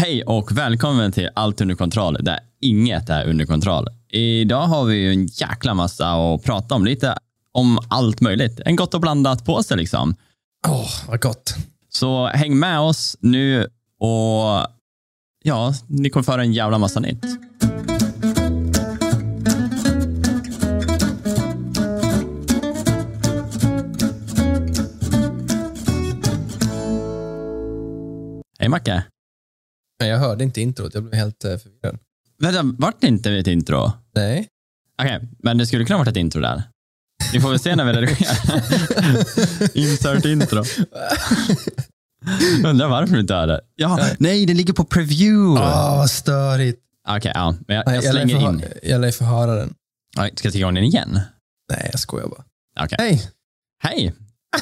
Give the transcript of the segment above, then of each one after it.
Hej och välkommen till Allt under kontroll där inget är under kontroll. Idag har vi ju en jäkla massa att prata om, lite om allt möjligt. En gott och blandat påse liksom. Åh, vad gott. Så häng med oss nu och ja, ni kommer få höra en jävla massa nytt. Hej Macke. Men jag hörde inte introt, jag blev helt eh, förvirrad. Vänta, vart det inte ett intro? Nej. Okej, men det skulle kunna varit ett intro där. Vi får väl se när vi redigerar. Insert intro. Undrar varför du inte hör det. Ja, nej, det ligger på preview. Åh, vad störigt. Okej, ja, men jag, jag lär slänger få, in. hö- jag lär få höra den. Ska jag sätta igång den igen? Nej, jag skojar bara. Okej. Hej. Hej!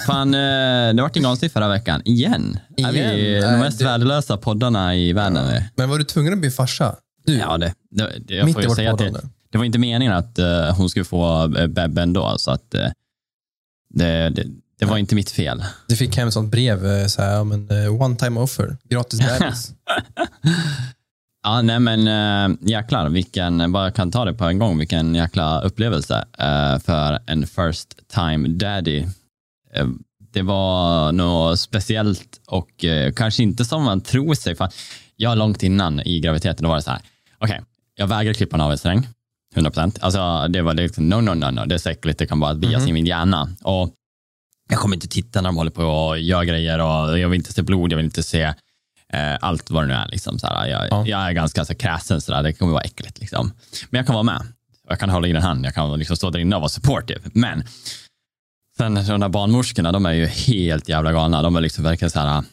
Fan, eh, det vart ingen avsnitt förra veckan. Igen. Är vi Igen? de mest det- värdelösa poddarna i världen? nu? Men var du tvungen att bli farsa? Du, Ja, det, det, det, jag mitt får ju säga att det, det var inte meningen att eh, hon skulle få uh, bebben då, så att eh, det, det, det var inte mitt fel. Du fick hem ett sånt brev, eh, så här, ja, men, eh, one time offer, gratis bebis. Ja, nej men jäklar, vilken, bara kan ta det på en gång, vilken jäkla upplevelse eh, för en first time daddy. Eh, det var något speciellt och eh, kanske inte som man tror sig. För jag långt innan i graviditeten, då var det så här, okej, jag vägrar klippa en navelsträng, 100 procent. Alltså det var liksom, no, no, no, no, det är så äckligt, det kan bara bias Mhm. i min hjärna. Och jag kommer inte titta när de håller på och gör grejer och jag vill inte se blod, jag vill inte se eh, allt vad det nu är. Liksom, så jag, Ja. jag är ganska så kräsen, så det kommer vara äckligt. Liksom. Men jag kan vara med. Jag kan hålla i en hand, jag kan liksom stå där inne och vara supportive. Men sen de där barnmorskorna, de är ju helt jävla galna. De är liksom verkligen så här,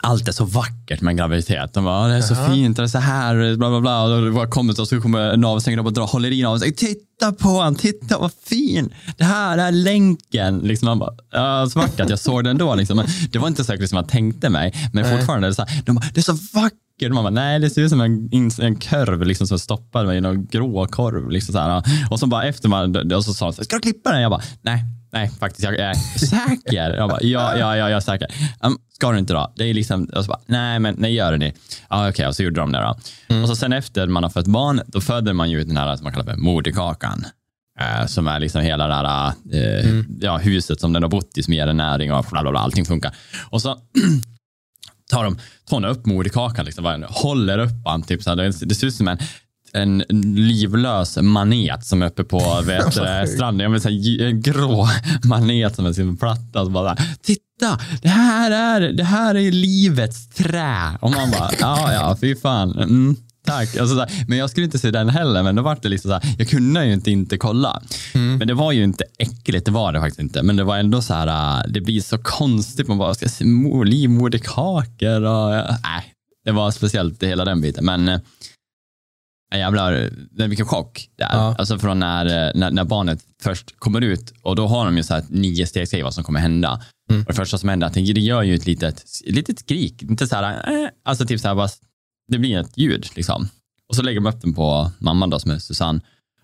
allt är så vackert med en graviditet. De bara, "Ah, det är så Jaha. fint, det är så här, bla bla bla. Och bara kommer och så kommer navelsträngen upp och drar, håller i navelsträngen. Titta på honom, titta vad fin. Det här är länken. Liksom man bara, ja, så vackert att jag såg den då. Liksom. Men det var inte säkert som jag tänkte mig. Men Nej. fortfarande, är det, så här, de bara, det är så vackert. Man bara, nej, det ser ut som en, en korv liksom, som stoppar mig i någon grå korv. Liksom, så här. Och så bara efter man, och så sa de, här, ska du klippa den? Jag bara, nej. Nej, faktiskt. Jag är säker. Jag bara, ja, ja, ja, jag är säker. Um, ska du inte då? Det är liksom, och så bara, nej, men nej, gör det ni. Ja, okej, och så gjorde de det då. Och så sen efter man har fött barn, då föder man ju den här som man kallar för moderkakan. Eh, som är liksom hela det här eh, ja, huset som den har bott i, som ger den näring och bla, bla, bla, allting funkar. Och så tar de tar de upp moderkakan, liksom, bara håller upp han, typ, så här, det, det ser ut som en en livlös manet som är uppe på vet, stranden. Jag vill säga en grå manet som är sin platta. Och bara, Titta, det här, är, det här är livets trä. Och man bara, ja, ja, fy fan. Mm, tack. Alltså, så men jag skulle inte se den heller, men då var det liksom så här, jag kunde ju inte inte kolla. Men det var ju inte äckligt, det var det faktiskt inte. Men det var ändå så här, äh, det blir så konstigt, man bara ska se livmoderkakor och, äh, det var speciellt hela den biten. Men jävlar, men vilken chock det är. Ja. Alltså från när, äh, när, när barnet först kommer ut och då har de ju så här nio steg vad som kommer hända. Mm. Och det första som händer är att det gör ju ett litet, litet skrik. Inte så här, äh, alltså typ så här bara, det blir ett ljud liksom. Och så lägger de upp den på mamman då som är Susanne.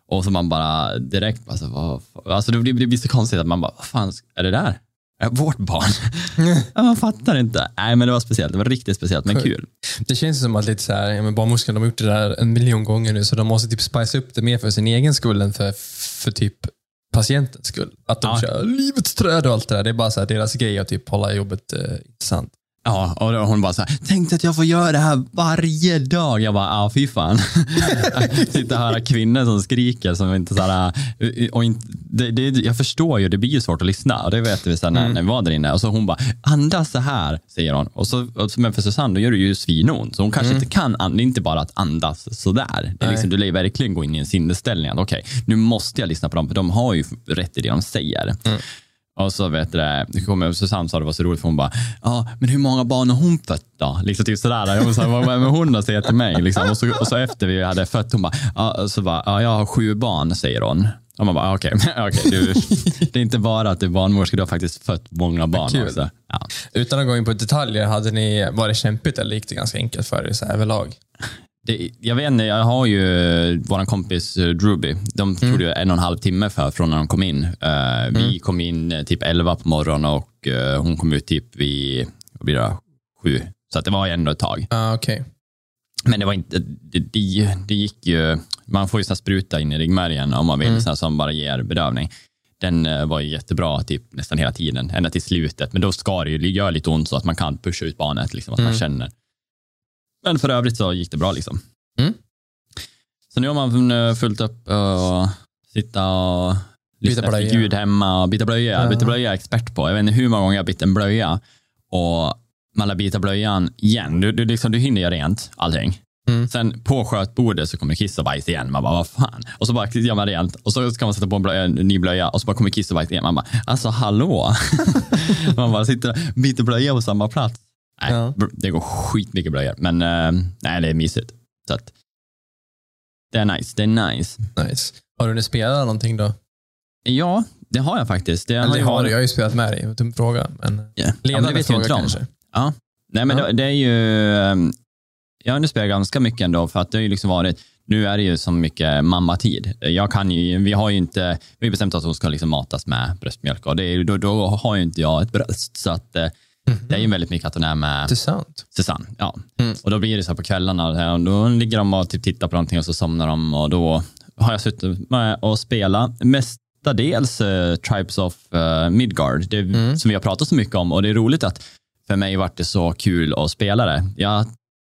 Och så man bara direkt, alltså, vad, alltså det, blir, det blir så konstigt att man bara, vad fan är det där? Det vårt barn? ja, man fattar inte. Nej, men det var speciellt. Det var riktigt speciellt, men kul. Det känns som att lite så här, ja, men barnmorskan de har gjort det där en miljon gånger nu, så de måste typ spice upp det mer för sin egen skull än för, för typ patientens skull. Att de Ja. kör livets träd och allt det där. Det är bara så här, deras grej att typ hålla jobbet eh, intressant. Ja, och då hon bara så här, tänk dig att jag får göra det här varje dag. Jag bara, ja fy fan. Sitta och höra kvinnor som skriker som inte så här, och inte, det, det, jag förstår ju, det blir ju svårt att lyssna. Och det vet vi sen när, när vi var där inne. Och så hon bara, andas så här, säger hon. Och så, så, men för Susanne, då gör det ju svinont. Så hon kanske inte kan, an- det är inte bara att andas sådär. Det är liksom, du lär verkligen gå in i en sinnesställning. Okej, nu måste jag lyssna på dem, för de har ju rätt i det de säger. Och så vet du det, kommer Susanne sa det var så roligt för hon bara, ja men hur många barn har hon fött då? Liksom typ sådär. Hon sa, vad är hon då säger till mig? Liksom. Och, så, och så efter vi hade fött, hon bara, ja, så bara, ja jag har sju barn säger hon. Och man bara, "Ah, okej, okej, du, det är inte bara att du är barnmorska, du har faktiskt fött många barn också. Ja. Utan att gå in på detaljer, hade ni, var det kämpigt eller gick det ganska enkelt för er så överlag? Det, jag vet inte, jag har ju vår kompis eh, Druby. De tog ju en och en halv timme för från när de kom in. Eh, Vi kom in eh, typ 11 på morgonen och eh, hon kom ut typ vid, vad blir det, sju. Så att det var ändå ett tag. Ah, okej. Men det var inte, det, det, det gick ju, man får ju så spruta in i ryggmärgen om man vill, Mm. så här, som bara ger bedövning. Den eh, var ju jättebra typ, nästan hela tiden, ända till slutet. Men då ska det ju göra lite ont så att man kan pusha ut barnet, liksom, att man Mm. känner. Men för övrigt så gick det bra. liksom. Mm. Så nu har man eh, fullt upp och sitta och lyssna efter ljud hemma och byta blöja. Ja. Byta blöja är jag expert på. Jag vet inte hur många gånger jag har bytt en blöja och man lär byta blöjan igen. Du, du, liksom, du hinner göra rent allting. Mm. Sen på skötbordet så kommer kiss och bajs igen. Man bara, vad fan? Och så bara gör man rent och så ska man sätta på en, blöja, en ny blöja och så bara kommer kiss och bajs igen. Man bara, alltså hallå? man bara sitter och byter blöja på samma plats. Nej, Ja. det går skitmycket blöjor. Men eh, nej, det är mysigt. Så att, det är nice. Det är nice. Nice. Har du hunnit spela någonting då? Ja, det har jag faktiskt. Det Eller det har jag har ju spelat med dig. Dum fråga. Men Ja. Ja, men ledande vet jag fråga kanske. Ja. Nej, men Ja. det, det är ju... ehm, Jag nu spelat ganska mycket ändå, för att det har ju liksom varit... Nu är det ju så mycket mammatid. Jag kan ju, vi har ju inte... Vi har bestämt att hon ska liksom matas med bröstmjölk och det då, då har ju inte jag ett bröst. Så att, eh, det är ju väldigt mycket att hon är med Intressant. Susanne. Ja. Mm. Och då blir det så här på kvällarna. Och då ligger de och typ tittar på någonting och så somnar de och då har jag suttit med och spelat mestadels uh, Tribes of uh, Midgard, det, Mm. som vi har pratat så mycket om. Och det är roligt att för mig vart det så kul att spela det. Jag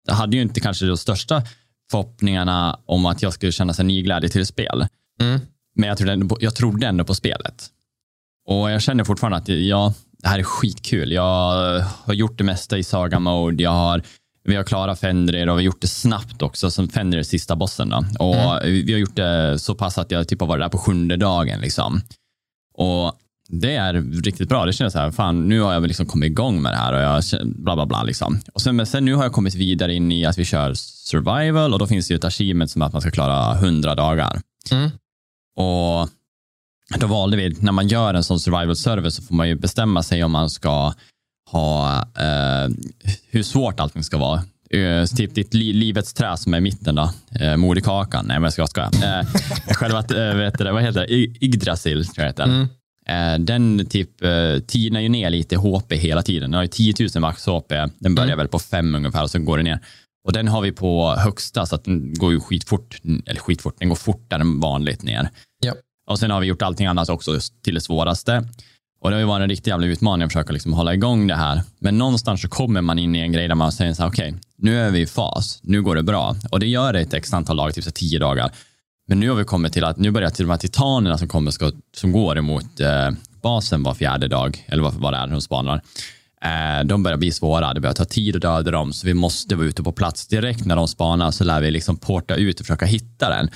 hade ju inte kanske de största förhoppningarna om att jag skulle känna sig ny glädje till spel. Mm. Men jag trodde, ändå på, jag trodde ändå på spelet. Och jag känner fortfarande att ja, det här är skitkul. Jag har gjort det mesta i Saga Mode. Jag har, vi har klarat Fenrir och vi har gjort det snabbt också, som Fenrir är sista bossen. Då. Och Vi har gjort det så pass att jag typ har varit där på sjunde dagen. Liksom. Och det är riktigt bra. Det känns så här, fan, nu har jag väl liksom kommit igång med det här och jag bla bla bla. Liksom. Och sen, men sen nu har jag kommit vidare in i att vi kör survival och då finns det ju ett achievement som är att man ska klara 100 dagar. Mm. Och då valde vi, när man gör en sån survival server så får man ju bestämma sig om man ska ha eh, hur svårt allting ska vara. Eh, typ ditt li livets trä som är i mitten då, eh, moderkakan. Nej men jag ska skoja. Eh, själva, eh, vet det, vad heter det? Y- Yggdrasil tror jag heter. Mm. Eh, den typ eh, tinar ju ner lite HP hela tiden. Den har ju 10 000 max HP. Den börjar Mm. väl på 5 ungefär och sen går den ner. Och den har vi på högsta så att den går ju skitfort, eller skitfort, den går fortare än vanligt ner. Och sen har vi gjort allting annat också till det svåraste. Och det har ju varit en riktig jävla utmaning att försöka liksom hålla igång det här. Men någonstans så kommer man in i en grej där man säger så här, okej, nu är vi i fas, nu går det bra. Och det gör det ett x antal dagar, typ så tio dagar. Men nu har vi kommit till att nu börjar till de här titanerna som, kommer, ska, som går emot eh, basen var fjärde dag, eller vad, vad det är de spanar. Eh, de börjar bli svåra, det börjar ta tid att döda dem, så vi måste vara ute på plats direkt när de spanar, så lär vi liksom porta ut och försöka hitta den.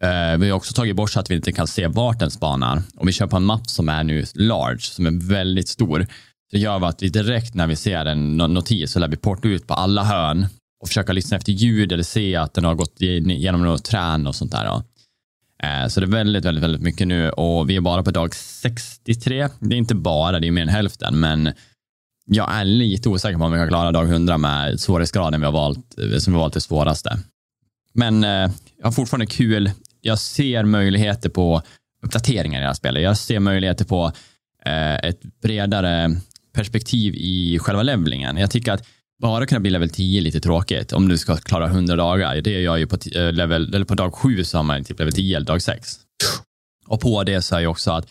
Eh, vi har också tagit bort så att vi inte kan se vart den spanar. Och vi på en mapp som är nu large, som är väldigt stor. Det gör att vi direkt när vi ser en no- notis så lär vi porta ut på alla hörn och försöka lyssna efter ljud eller se att den har gått ge- genom något trän och sånt där. Då. Eh, Så det är väldigt, väldigt, väldigt mycket nu och vi är bara på dag 63. Det är inte bara, det är mer än hälften, men jag är lite osäker på om vi kan klara dag 100 med svårighetsgraden vi har valt, eh, som vi har valt det svåraste. Men eh, jag har fortfarande kul. Jag ser möjligheter på uppdateringar i det här spelet. Jag ser möjligheter på eh, ett bredare perspektiv i själva levlingen. Jag tycker att bara kunna bli level 10 är lite tråkigt om du ska klara 100 dagar. Det gör ju på, eh, level, eller på dag 7 så har man typ level 10 eller dag 6. Och på det så är ju också att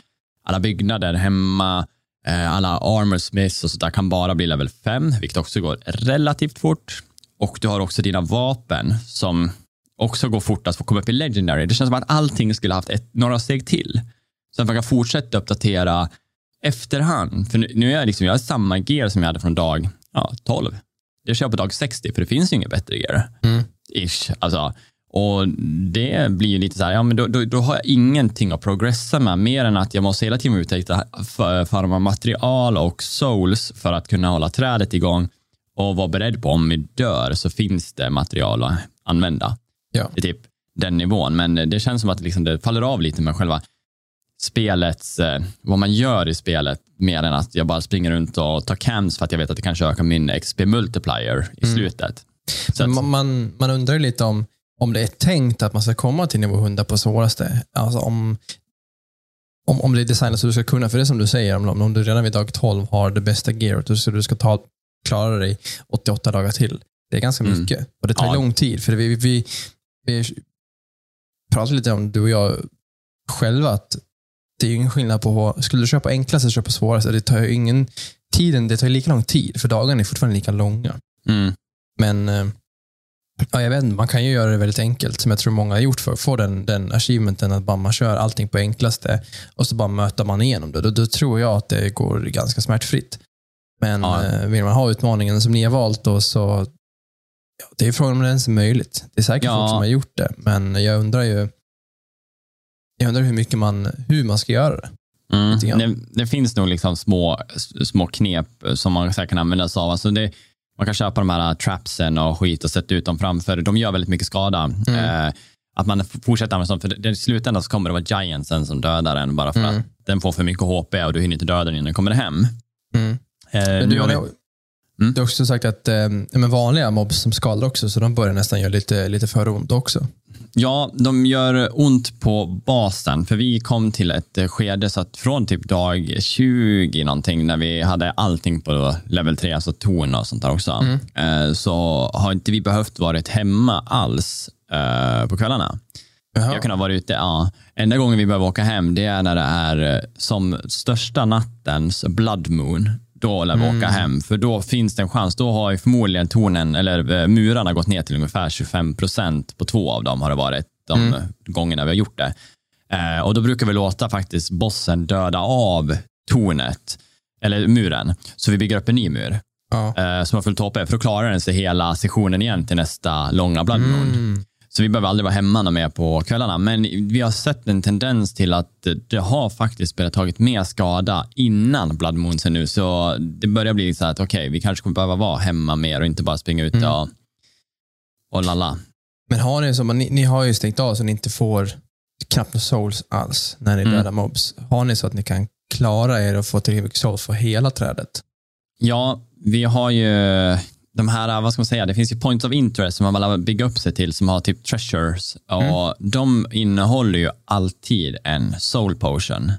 alla byggnader hemma, alla armor smiths och sådär kan bara bli level 5, vilket också går relativt fort. Och du har också dina vapen som också går fortast för att komma upp i legendary. Det känns som att allting skulle haft ett, några steg till. Så att man kan fortsätta uppdatera efterhand. För nu, nu är jag liksom, jag har samma gear som jag hade från dag ja, 12. Det kör jag på dag 60, för det finns ju inget bättre gear. Mm. Ish. Alltså, och det blir ju lite så här, ja men då, då, då har jag ingenting att progressa med, mer än att jag måste hela tiden utveckla farma material och souls för att kunna hålla trädet igång och vara beredd på om vi dör så finns det material att använda. Ja. Det är typ den nivån, men det känns som att liksom det faller av lite med själva spelets, eh, vad man gör i spelet, mer än att jag bara springer runt och tar cams för att jag vet att det kanske ökar min XP multiplier i Mm. slutet. Att, Man, man, man undrar lite om, om det är tänkt att man ska komma till nivå 100 på svåraste. Alltså om, om, om det är designat så du ska kunna, för det är som du säger, om, om du redan vid dag 12 har det bästa gearet så du ska ta, klara dig 88 dagar till. Det är ganska Mm. mycket och det tar Ja. lång tid. För vi, vi, vi, pratade lite om, du och jag själva, att det är ju ingen skillnad på, skulle du köpa enklaste eller köpa svåraste, det tar ju ingen, tiden, det tar lika lång tid, för dagarna är fortfarande lika långa. Mm. Men eh, ja, jag vet inte, man kan ju göra det väldigt enkelt, som jag tror många har gjort för att få den, den achievementen, att bara man kör allting på enklaste och så bara möter man igenom det. Då, då tror jag att det går ganska smärtfritt. Men Ja. eh, vill man ha utmaningen som ni har valt då, så ja, det är frågan om det ens är möjligt. Det är säkert Ja. folk som har gjort det, men jag undrar ju jag undrar hur mycket man, hur man ska göra det. Mm. Det, det finns nog liksom små, små knep som man säkert kan använda sig av. Alltså det, man kan köpa de här trapsen och skit och sätta ut dem framför. De gör väldigt mycket skada. Mm. Eh, att man fortsätter använda sånt, för i slutändan så kommer det vara giantsen som dödar en bara för Mm. att den får för mycket HP och du hinner inte döda den innan den kommer hem. Mm. Eh, du, har vi- Mm. du har också sagt att eh, men vanliga mobs som skadar också, så de börjar nästan göra lite, lite för ont också. Ja, de gör ont på basen, för vi kom till ett eh, skede så att från typ dag 20 någonting, när vi hade allting på level 3, alltså torn och sånt där också, Mm. eh, så har inte vi behövt varit hemma alls eh, på kvällarna. Jaha. Jag kunde ha varit ute, ja. Enda gången vi behöver åka hem, det är när det är som största nattens blood moon. Då lär vi åka hem, för då finns det en chans. Då har ju förmodligen tornen, eller eh, murarna gått ner till ungefär 25 procent på två av dem har det varit de gångerna vi har gjort det. Eh, och då brukar vi låta faktiskt bossen döda av tornet, eller muren, så vi bygger upp en ny mur Ja. eh, som har fullt HP, för då klarar den sig hela sessionen igen till nästa långa blood. Mm. Så vi behöver aldrig vara hemma mer på kvällarna. Men vi har sett en tendens till att det har faktiskt börjat tagit mer skada innan Blood Moonsen nu. Så det börjar bli så här att okej, vi kanske kommer behöva vara hemma mer och inte bara springa ut och, och lalla. Men har ni, som, ni, ni har ju stängt av så ni inte får knappt några souls alls när ni Mm. dödar mobs. Har ni så att ni kan klara er och få tillräckligt souls för hela trädet? Ja, vi har ju de här, vad ska man säga, det finns ju points of interest som man vill bygga upp sig till som har typ treasures och de innehåller ju alltid en soul potion.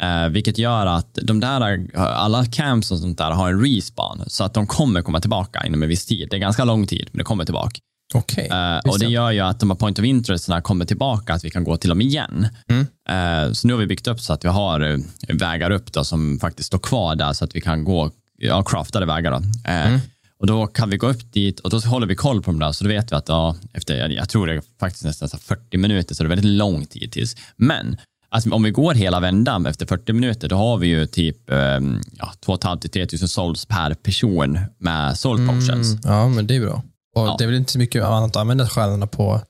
Eh, vilket gör att de där, alla camps och sånt där har en respawn så att de kommer komma tillbaka inom en viss tid. Det är ganska lång tid, men det kommer tillbaka. Okej. Eh, Just och det gör ju att de här point of interesterna kommer tillbaka, att vi kan gå till dem igen. Mm. Eh, så nu har vi byggt upp så att vi har eh, vägar upp då, som faktiskt står kvar där så att vi kan gå, ja, craftade vägar. Då. Eh, Mm. Och då kan vi gå upp dit och då håller vi koll på dem där, så då vet vi att ja, efter, jag, tror det är faktiskt nästan så här 40 minuter, så det är väldigt lång tid tills. Men alltså, om vi går hela vändan efter 40 minuter, då har vi ju typ eh, ja, 2 500-3 000 souls per person med soul potions. Mm, ja, men det är bra. Och Ja. Det är väl inte så mycket annat att använda stjärnorna på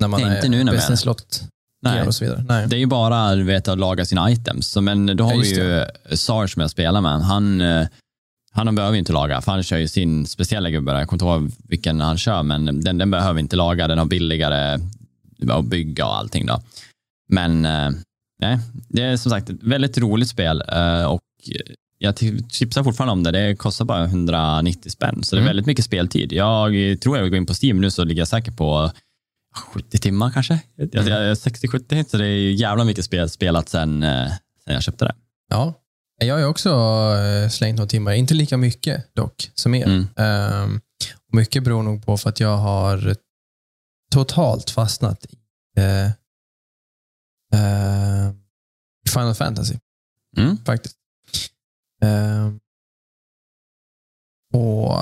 när man är inte nu när vi är- business slot Nej. Nej. Det är ju bara vet, att laga sina items. Så, men då har Ja, vi ju Sarge som jag spelar med. Han, eh, han behöver inte laga, för han kör ju sin speciella gubbe. Jag kommer inte ihåg vilken han kör, men den, den behöver inte laga. Den har billigare att bygga och allting. Då. Men eh, nej, det är som sagt ett väldigt roligt spel eh, och jag ti- tipsar fortfarande om det. Det kostar bara 190 spänn, så det är Mm. väldigt mycket speltid. Jag tror jag vill gå in på Steam nu så ligger jag säkert på 70 timmar kanske. Jag, 60-70, så det är jävla mycket spel spelat sen, eh, sen jag köpte det. Ja. Jag har också eh, slängt några timmar, inte lika mycket dock som er. Mm. Och mycket beror nog på för att jag har totalt fastnat i eh, eh, Final Fantasy Mm. faktiskt. Ehm, och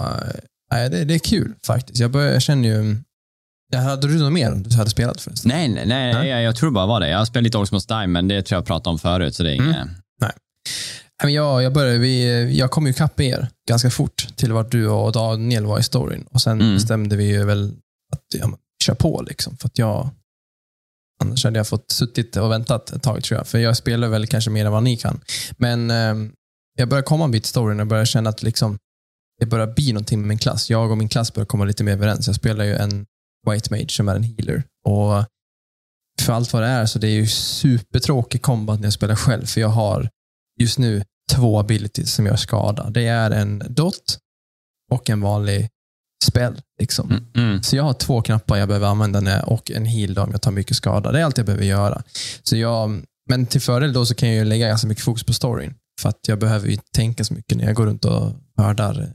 eh, det, det är kul faktiskt. Jag, börjar, jag känner ju... Jag hade du något mer du hade spelat förresten? Nej, nej, nej, Nej. Jag, jag tror bara var det. Jag har spelat lite Osmos Dime, men det tror jag pratade om förut, så det är Mm. inget... Nej, jag, jag, började, vi, jag kom ju ikapp er ganska fort till vart du och Daniel var i storyn. Och Sen Mm. bestämde vi ju väl att ja, men, kör på. Liksom, för att jag, annars hade jag fått suttit och väntat ett tag tror jag. För jag spelar väl kanske mer än vad ni kan. Men eh, jag börjar komma en bit i storyn och börjar känna att liksom, det börjar bli någonting med min klass. Jag och min klass börjar komma lite mer överens. Jag spelar ju en White Mage som är en healer. Och för allt vad det är så det är ju supertråkig combat när jag spelar själv. För jag har just nu två abilities som gör skada. Det är en dot och en vanlig spell. Liksom. Mm. Mm. Så jag har två knappar jag behöver använda när, och en heal om jag tar mycket skada. Det är allt jag behöver göra. Så jag, men till fördel då så kan jag lägga ganska mycket fokus på storyn. För att jag behöver ju inte tänka så mycket när jag går runt och mördar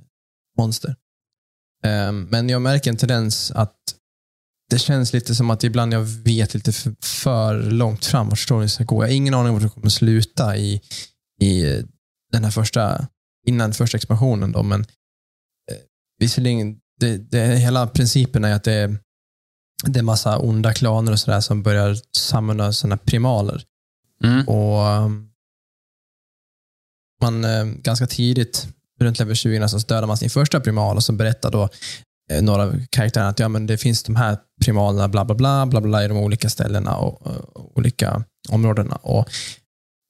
monster. Ehm, men jag märker en tendens att det känns lite som att ibland jag vet lite för, för långt fram vart storyn ska gå. Jag har ingen aning om vart det kommer sluta i, i den här första, innan första expansionen. Då, men eh, visserligen, det, det, hela principen är att det är, det är massa onda klaner och sådär som börjar samla sådana primaler. Mm. Och um, man eh, ganska tidigt, runt level 20, nästan, så dödar man sin första primal och så berättar då eh, några av karaktärerna att ja, men det finns de här primalerna bla bla bla, bla, bla i de olika ställena och, och olika områdena. Och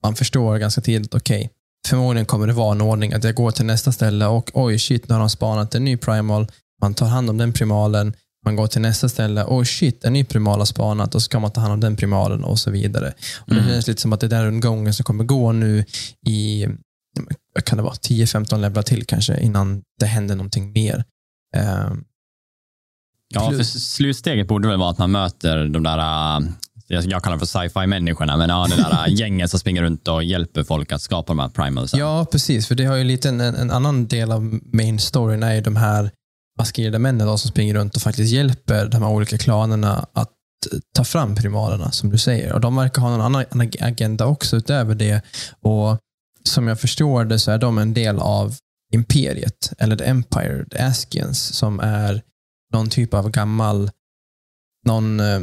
man förstår ganska tidigt, okej, förmodligen kommer det vara en ordning att jag går till nästa ställe och oj shit, nu har de spanat en ny primal. Man tar hand om den primalen, man går till nästa ställe, oj shit, en ny primal har spanat och så ska man ta hand om den primalen och så vidare. Och Det Mm. känns lite som att det är den gången som kommer gå nu i kan det vara, 10-15 levlar till kanske innan det händer någonting mer. Ehm, Ja, för Plus- slutsteget borde väl vara att man möter de där, äh, jag jag kallar dem för sci-fi-människorna, men ja, det där äh, gänget som springer runt och hjälper folk att skapa de här primalsen. Ja, precis. För det har ju lite en, en annan del av main storyn är ju de här maskerade männen då, som springer runt och faktiskt hjälper de här olika klanerna att eh, ta fram primalerna, som du säger. Och De verkar ha någon annan agenda också utöver det. Och Som jag förstår det så är de en del av imperiet, eller the Empire, the Askians, som är någon typ av gammal, någon, eh,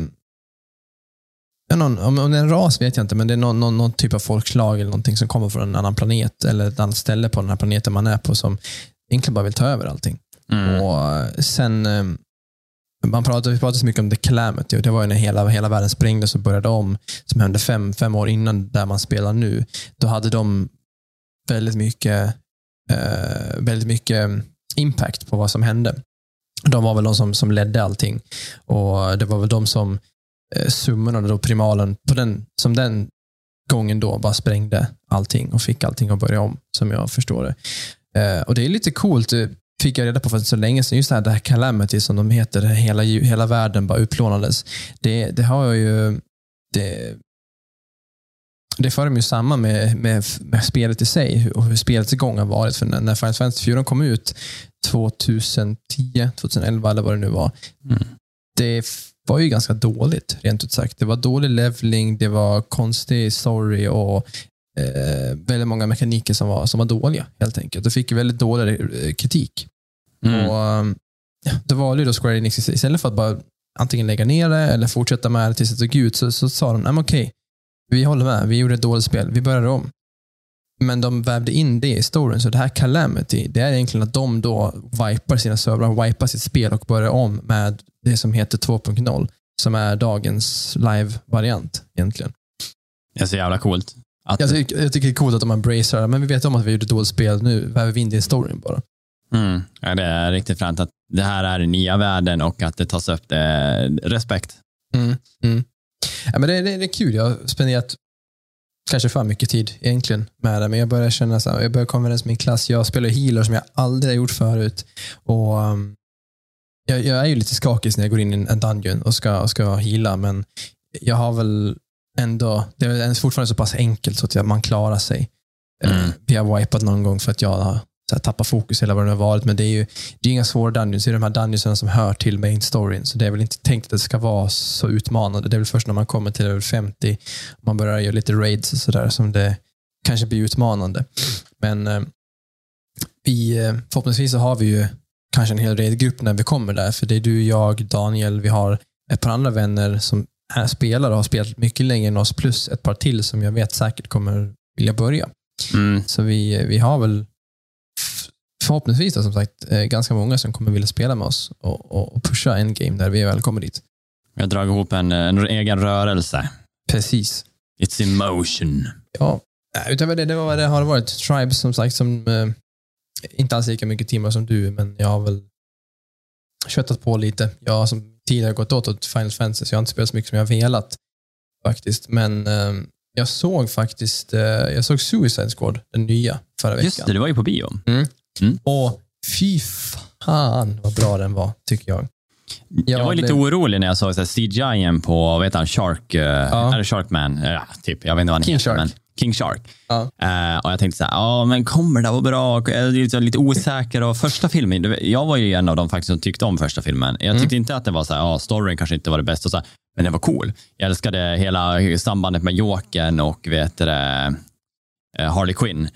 ja, någon om det är en ras vet jag inte, men det är någon, någon, någon typ av folkslag eller någonting som kommer från en annan planet eller ett annat ställe på den här planeten man är på som egentligen bara vill ta över allting. Mm. Och eh, sen, eh, man pratar, vi pratar så mycket om the calamity och det var ju när hela, hela världen sprängdes och började om, som hände fem, fem år innan där man spelar nu. Då hade de väldigt mycket, eh, väldigt mycket impact på vad som hände. De var väl de som, som ledde allting och det var väl de som eh, summonade då primalen på den, som den gången då bara sprängde allting och fick allting att börja om, som jag förstår det. Eh, och Det är lite coolt, det fick jag reda på för så länge sedan, just det här, det här Calamity som de heter, hela, hela världen bara utplånades. Det, det har jag ju, det, det för ju samman med, med, med spelet i sig och hur spelets gång har varit. För när, när Final Fantasy 4 kom ut 2010, 2011 eller vad det nu var, Mm. det var ju ganska dåligt, rent ut sagt. Det var dålig leveling, det var konstig story och eh, väldigt många mekaniker som var, som var dåliga, helt enkelt. Det fick väldigt dålig eh, kritik. Mm. Och, ja, det valde ju då Square Enix istället för att bara antingen lägga ner det eller fortsätta med det tills det tog ut, så, så sa de, okej, vi håller med, vi gjorde ett dåligt spel, vi börjar om. Men de vävde in det i storyn, så det här Calamity, det är egentligen att de då wipar sina servrar, wipar sitt spel och börjar om med det som heter 2.0, som är dagens live-variant egentligen. Det är så jävla coolt. Att, Jag, tycker, jag tycker det är coolt att de embracerar men vi vet om att vi gjorde ett dåligt spel, nu väver vi in det i storyn bara. mm, ja, det är riktigt fränt att det här är den nya världen och att det tas upp. Det är respekt. Mm. Mm. Ja, men det, det, det är kul. Jag har spenderat kanske för mycket tid egentligen med det, men jag börjar känna så här, jag börjar komma överens med min klass. Jag spelar healer som jag aldrig har gjort förut. Och um, jag, jag är ju lite skakig när jag går in i en dungeon och ska, och ska heala, men jag har väl ändå, det är fortfarande så pass enkelt så att jag, man klarar sig. Mm. Eh, Vi har wipat någon gång för att jag har så här, tappat fokus hela vad det har varit, men det är ju det är inga svåra dungeons. Det är de här dungeonsarna som hör till main storyn, så det är väl inte tänkt att det ska vara så utmanande. Det är väl först när man kommer till level 50 och man börjar göra lite raids och sådär som det kanske blir utmanande. Men eh, vi, eh, förhoppningsvis så har vi ju kanske en hel raidgrupp när vi kommer där, för det är du, jag, Daniel, vi har ett par andra vänner som är spelare och har spelat mycket längre än oss, plus ett par till som jag vet säkert kommer vilja börja. Mm. Så vi, vi har väl förhoppningsvis då, som sagt eh, ganska många som kommer vilja spela med oss och, och, pusha en game där vi väl kommer dit. Vi har dragit ihop en, en egen rörelse. Precis. It's in motion. Ja, Nej, utöver det, det, var, det har varit Tribes som sagt som eh, inte alls lika mycket timmar som du, men jag har väl köttat på lite. Jag har som tidigare gått åt åt Final Fantasy, så jag har inte spelat så mycket som jag velat faktiskt. Men eh, jag såg faktiskt eh, jag såg Suicide Squad, den nya, förra veckan. Just det, det var ju på bio. Och fy fan vad bra den var, tycker jag. Jag var lite blev- orolig när jag såg så här CGI på, vad heter han, Shark, eh, är det Sharkman? Ja, typ. Jag vet inte vad han King heter. Shark. Men King Shark. Ja. Eh, och jag tänkte så här, ja men kommer det vara bra? Jag är lite, lite osäker. Och första filmen, jag var ju en av de faktiskt som tyckte om första filmen. Jag tyckte inte att det var så här, ja, storyn kanske inte var det bästa, och så här, men den var cool. Jag älskade hela sambandet med Jokern och vet det, eh, Harley Quinn.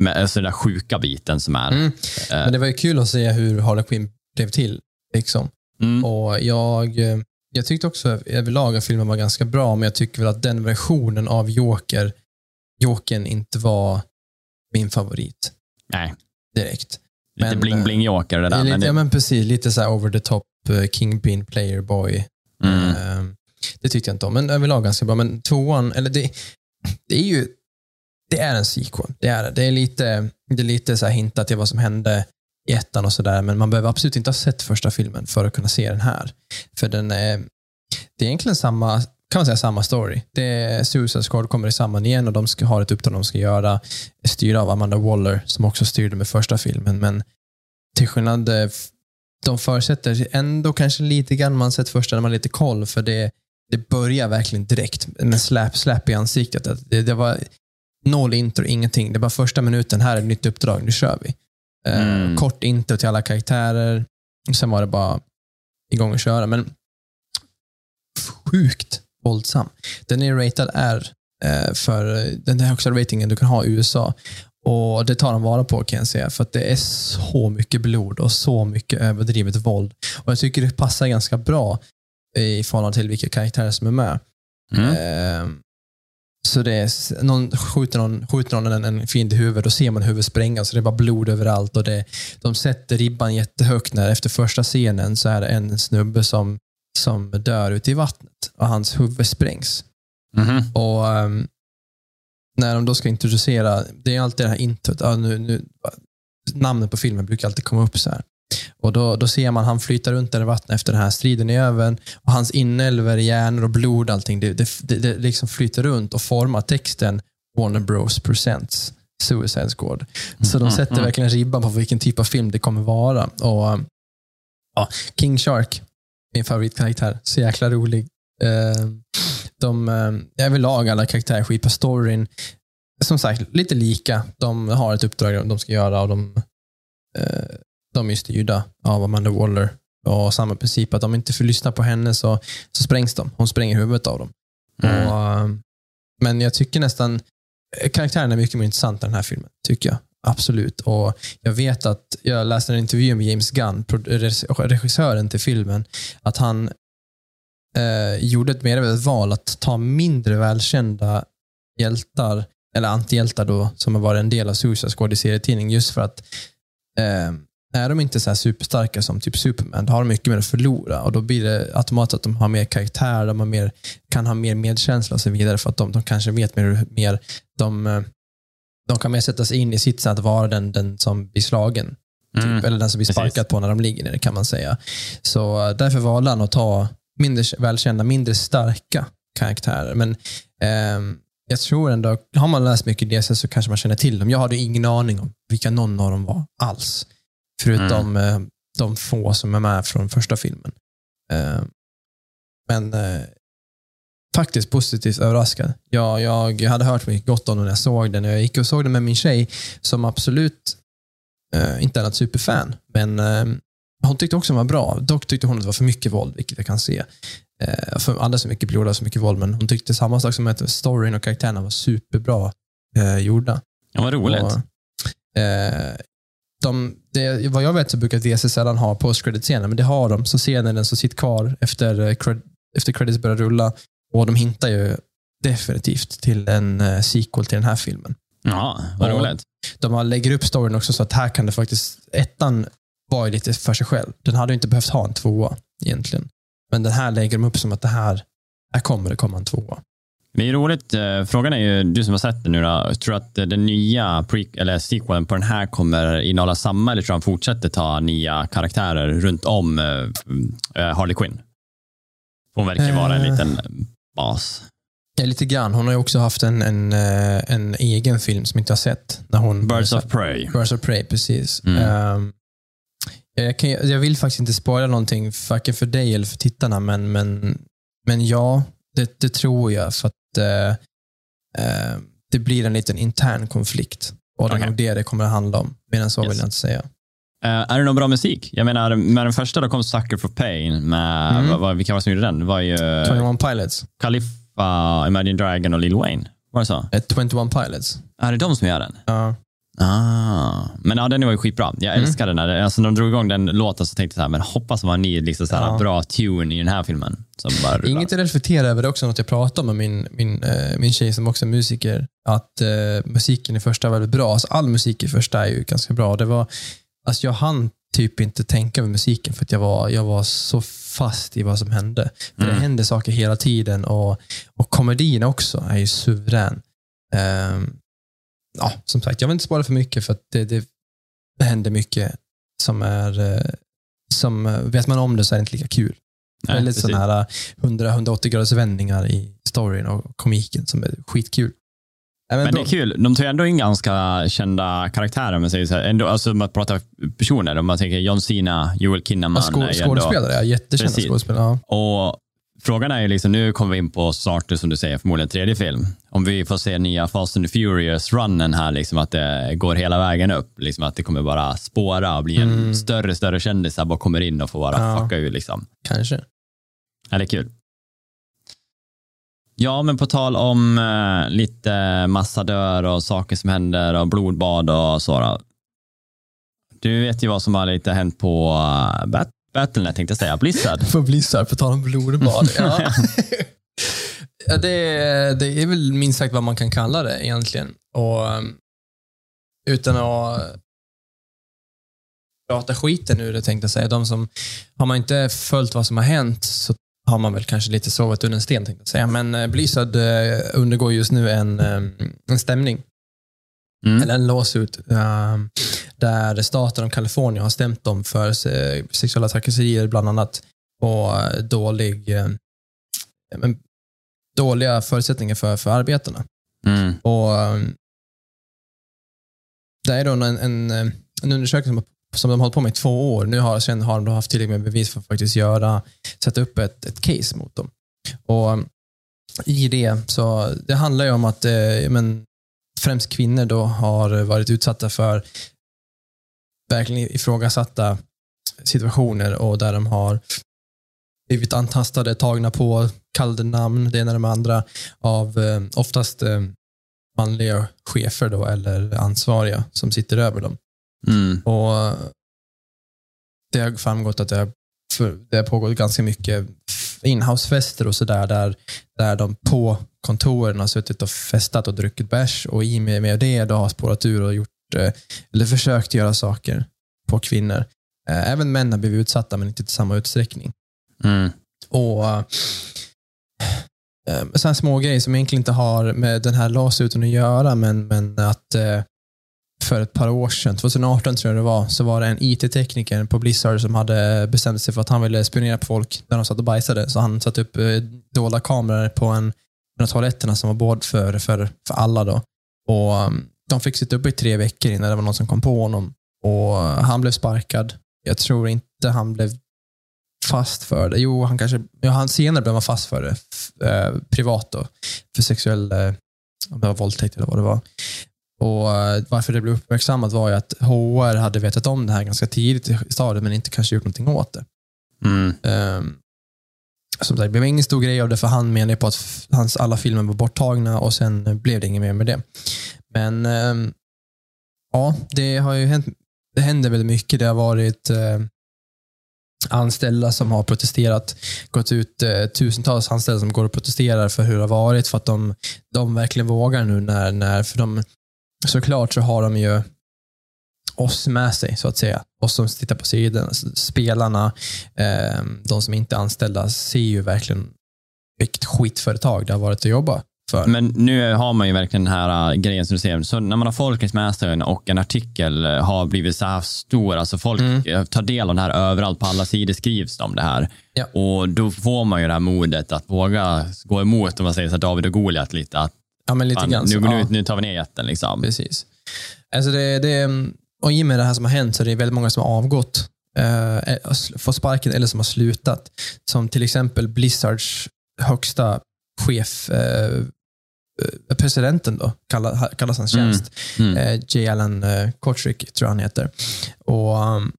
Med alltså den där sjuka biten som är. Mm. Men det var ju kul att se hur Harley Quinn blev till. Liksom. Mm. Och jag, eh, jag tyckte också överlag att filmen var ganska bra, men jag tycker väl att den versionen av Joker, Jokern inte var min favorit Nej, direkt. lite Men, bling-bling-Joker det där. lite, men det, ja, men precis. Lite så här over the top eh, Kingpin player boy. mm. Eh, Det tyckte jag inte om, men överlag ganska bra. Men tvåan, eller det, det är ju det är en sequel. Det är det. Är lite, det är lite så här hintat till vad som hände i ettan och sådär, men man behöver absolut inte ha sett första filmen för att kunna se den här. För den är, det är egentligen samma, kan man säga samma story. Det är Suicide Squad kommer samman igen och de ska har ett uppdrag de ska göra, styrda av Amanda Waller som också styrde med första filmen, men till skillnad, de förutsätter ändå kanske lite grann man sett första när man har lite koll, för det, det börjar verkligen direkt med släp, släp i ansiktet. Det, det var noll intro, ingenting. Det var första minuten, här är ett nytt uppdrag, nu kör vi. Eh, Mm. Kort intro till alla karaktärer, sen var det bara igång och köra. Men sjukt våldsam. Den är ratad R eh, för den högsta ratingen du kan ha i USA. Och Det tar de vara på kan jag säga, för att det är så mycket blod och så mycket överdrivet våld. Och Jag tycker det passar ganska bra i förhållande till vilka karaktärer som är med. Mm. Eh, så det är, någon skjuter någon, skjuter någon en, en fiende i huvudet, då ser man huvudet sprängas och det är bara blod överallt. Och det, de sätter ribban jättehögt när efter första scenen så är det en snubbe som, som dör ute i vattnet och hans huvud sprängs. Mhm. Och ehm, När de då ska introducera, det är alltid det här introt, ja, nu, nu, namnet på filmen brukar alltid komma upp så här. Och då, då ser man han flyta runt i vattnet efter den här striden är över. Och hans inälvor, hjärnor och blod, allting, det, det, det, det liksom flyter runt och formar texten Warner Bros presents Suicide Squad. Så de sätter mm. verkligen ribban på vilken typ av film det kommer vara. Och um, ja, King Shark, min favoritkaraktär, så jäkla rolig. Eh, De, eh, överlag alla karaktärer är skit på storyn. Som sagt, lite lika. De har ett uppdrag de ska göra och de, eh, de är styrda av Amanda Waller. Och samma princip, att om de inte får lyssna på henne så, så sprängs de. Hon spränger huvudet av dem. Mm. Och, eh, men jag tycker nästan karaktären är mycket mer intressant i den här filmen, tycker jag. Absolut. Och Jag vet att, jag läste en intervju med James Gunn, regissören till filmen, att han eh, gjorde ett medvetet val att ta mindre välkända hjältar, eller antihjältar då, som har varit en del av Suicide Squad i serietidning, just för att eh, är de inte så här superstarka som typ Superman, då har de mycket mer att förlora och då blir det automatiskt att de har mer karaktär, de har mer, kan ha mer medkänsla och så vidare för att de, de kanske vet mer, mer de, eh, de kan mer sätta sig in i sitt att vara den, den som blir slagen. Typ, Mm. Eller den som blir Precis. sparkad på när de ligger ner, kan man säga. Så eh, därför valde han att ta mindre välkända, mindre starka karaktärer. Men ehm, jag tror ändå, har man läst mycket DC så kanske man känner till dem. Jag hade ingen aning om vilka någon av dem var alls. Förutom eh, de få som är med från första filmen. Eh, men eh, faktiskt positivt överraskad. Jag, jag hade hört mycket gott om den när jag såg den. Jag gick och såg den med min tjej som absolut inte är något superfan. Men hon tyckte också den var bra. Dock tyckte hon att det var för mycket våld, vilket jag kan se. Eh, för alla så mycket blod och så mycket våld, men hon tyckte samma sak som att storyn och karaktärerna var superbra eh, gjorda. Ja, vad roligt. Och, eh, de, det, vad jag vet så brukar DC sällan ha post-credit-scener, men det har de. Så scenen som sitter kvar efter, eh, cred, efter credits börjar rulla. Och de hintar ju definitivt till en eh, sequel till den här filmen. Ja, vad roligt. De lägger upp storyn också så att här kan det faktiskt... Ettan var ju lite för sig själv. Den hade ju inte behövt ha en tvåa egentligen. Men den här lägger de upp som att det här, här kommer det komma en tvåa. Det är roligt. eh, Frågan är ju, du som har sett den nu då, tror du att den nya pre- eller sequelen på den här kommer innehålla samma eller tror du han fortsätter ta nya karaktärer runt om eh, eh, Harley Quinn? Hon verkar vara en Eh. liten bas. Ja, lite grann. Hon har ju också haft en, en, eh, en egen film som jag inte har sett. När hon, Birds of Prey. Birds of Prey, precis. Mm. Ehm, jag, kan, jag vill faktiskt inte spoila någonting, varken för dig eller för tittarna, men, men, men ja, det, det tror jag. För att eh, eh, det blir en liten intern konflikt. Och det är Okej. nog det det kommer att handla om. Mer än så Yes. vill jag inte säga. Eh, är det någon bra musik? Jag menar, med den första då kom Sucker for Pain. Med, Mm. vad, vad, vilka var det som gjorde den? Det var ju 21 Pilots. Khalifa, Imagine Dragon och Lil Wayne. Var det så? Eh, 21 Pilots. Är det de som gör den? Ja. Ah. Men ja, den var ju skitbra. Jag Mm. älskade den. Alltså, när de drog igång den låten så tänkte jag så här, men hoppas man ni liksom så här, Ja. bra tune i den här filmen. Som bara rullar. Inget att reflektera över, det är också något jag pratade om med min, min, eh, min tjej som också är musiker. Att eh, musiken i första är väldigt bra. Alltså, all musik i första är ju ganska bra. Det var, alltså, jag hann typ inte tänka med musiken för att jag var, jag var så fast i vad som hände. För Mm. Det händer saker hela tiden och, och komedin också är ju suverän. Ehm, ja, som sagt, jag vill inte spara för mycket för att det, det, det händer mycket som är eh, som, eh, vet man om det så är det inte lika kul. Nej, Väldigt precis. sådana här 100-180 graders vändningar i storyn och komiken som är skitkul. Ja, Men det är kul. De tar ändå in ganska kända karaktärer man säger så här. Ändå, alltså man pratar personer. Om man tänker John Cena, Joel Kinnaman. Ja, skå- är ju ändå- skådespelare, ja, jättekända Precis. skådespelare. Ja. Och Frågan är ju, liksom, nu kommer vi in på starter som du säger, förmodligen tredje film. Om vi får se nya Fast and Furious-runnen här, liksom, att det går hela vägen upp. Liksom, att det kommer bara spåra och bli en Mm. större, större kändis som bara kommer in och får bara Ja. fucka ur. Liksom. Kanske. Ja, det är kul. Ja, men på tal om eh, lite massa dör och saker som händer och blodbad och så. Då. Du vet ju vad som har lite hänt på uh, Bat- Battlenet, tänkte jag säga. Blizzard. För Blizzard, på tal om blodbad. Ja. ja, det, är- det är väl minst sagt vad man kan kalla det egentligen. Och um, utan att prata skiten ur det tänkte jag säga. De som, har man inte följt vad som har hänt så har man väl kanske lite sovit under en sten tänkte jag säga. Men eh, Blizzard eh, undergår just nu en, eh, en stämning Mm. eller en lawsuit um, där staten av Kalifornien har stämt dem för eh, sexuella trakasserier bland annat och eh, dålig, men, dåliga förutsättningar för, för arbetarna. Mm. Och um, Det är då en, en, en undersökning som, som de har hållit på med i två år. Nu har, sen har de haft tillräckligt med bevis för att faktiskt göra, sätta upp ett, ett case mot dem. Och um, I det så det handlar ju om att eh, men, främst kvinnor då har varit utsatta för verkligen ifrågasatta situationer och där de har blivit antastade, tagna på, kallade namn, det ena och det andra, av eh, oftast eh, manliga chefer då, eller ansvariga som sitter över dem. Mm. Och Det har framgått att det har, för, det har pågått ganska mycket inhousefester och sådär, där, där de på kontoren har suttit och festat och druckit bärs och i med, med det då har spårat ur och gjort, eh, eller försökt göra saker på kvinnor. Eh, Även män har blivit utsatta, men inte i samma utsträckning. Mm. Och eh, sådana små grejer som egentligen inte har med den här lawsuiten att göra, men, men att eh, för ett par år sedan, 2018 tror jag det var, så var det en IT-tekniker på Blizzard som hade bestämt sig för att han ville spionera på folk när de satt och bajsade. Så han satte upp eh, dolda kameror på en en av toaletterna som var bord för, för, för alla. Då. Och ehm, De fick sitta uppe i tre veckor innan det var någon som kom på honom. Och Han blev sparkad. Jag tror inte han blev fast för det. Jo, han kanske, ja, han senare blev han fast för det. F- eh, privat då. För sexuell, eh, om det var våldtäkt eller vad det var. Och eh, Varför det blev uppmärksammat var ju att HR hade vetat om det här ganska tidigt i stadiet, men inte kanske gjort någonting åt det. Mm. Um, som sagt, det blev ingen stor grej av det, för han menade på att hans alla filmer var borttagna och sen blev det inget mer med det. Men ehm, ja, det har ju hänt. Det händer väldigt mycket. Det har varit eh, anställda som har protesterat, gått ut eh, tusentals anställda som går och protesterar för hur det har varit, för att de, de verkligen vågar nu när, när för de, såklart så har de ju oss med sig, så att säga. Oss som tittar på sidan, spelarna, eh, de som inte är anställda ser ju verkligen vilket skitföretag det har varit att jobba för. Men nu har man ju verkligen den här äh, grejen som du säger. Så när man har folkets med sig och en artikel äh, har blivit så här stor, alltså folk Mm. äh, tar del av det här överallt, på alla sidor skrivs det om det här. Ja. Och då får man ju det här modet att våga gå emot, om man säger så här, David och Goliat lite. Att, ja, men lite fan, grann nu, nu, nu tar vi ner jätten liksom. Precis. Alltså det, det, och I och med det här som har hänt så är det väldigt många som har avgått, eh, fått sparken eller som har slutat. Som till exempel Blizzards högsta chef, eh, eh, presidenten då, kallas, kallas hans Mm. tjänst. Mm. Eh, J. Allen eh, Kotrick, tror jag han heter. Och, um,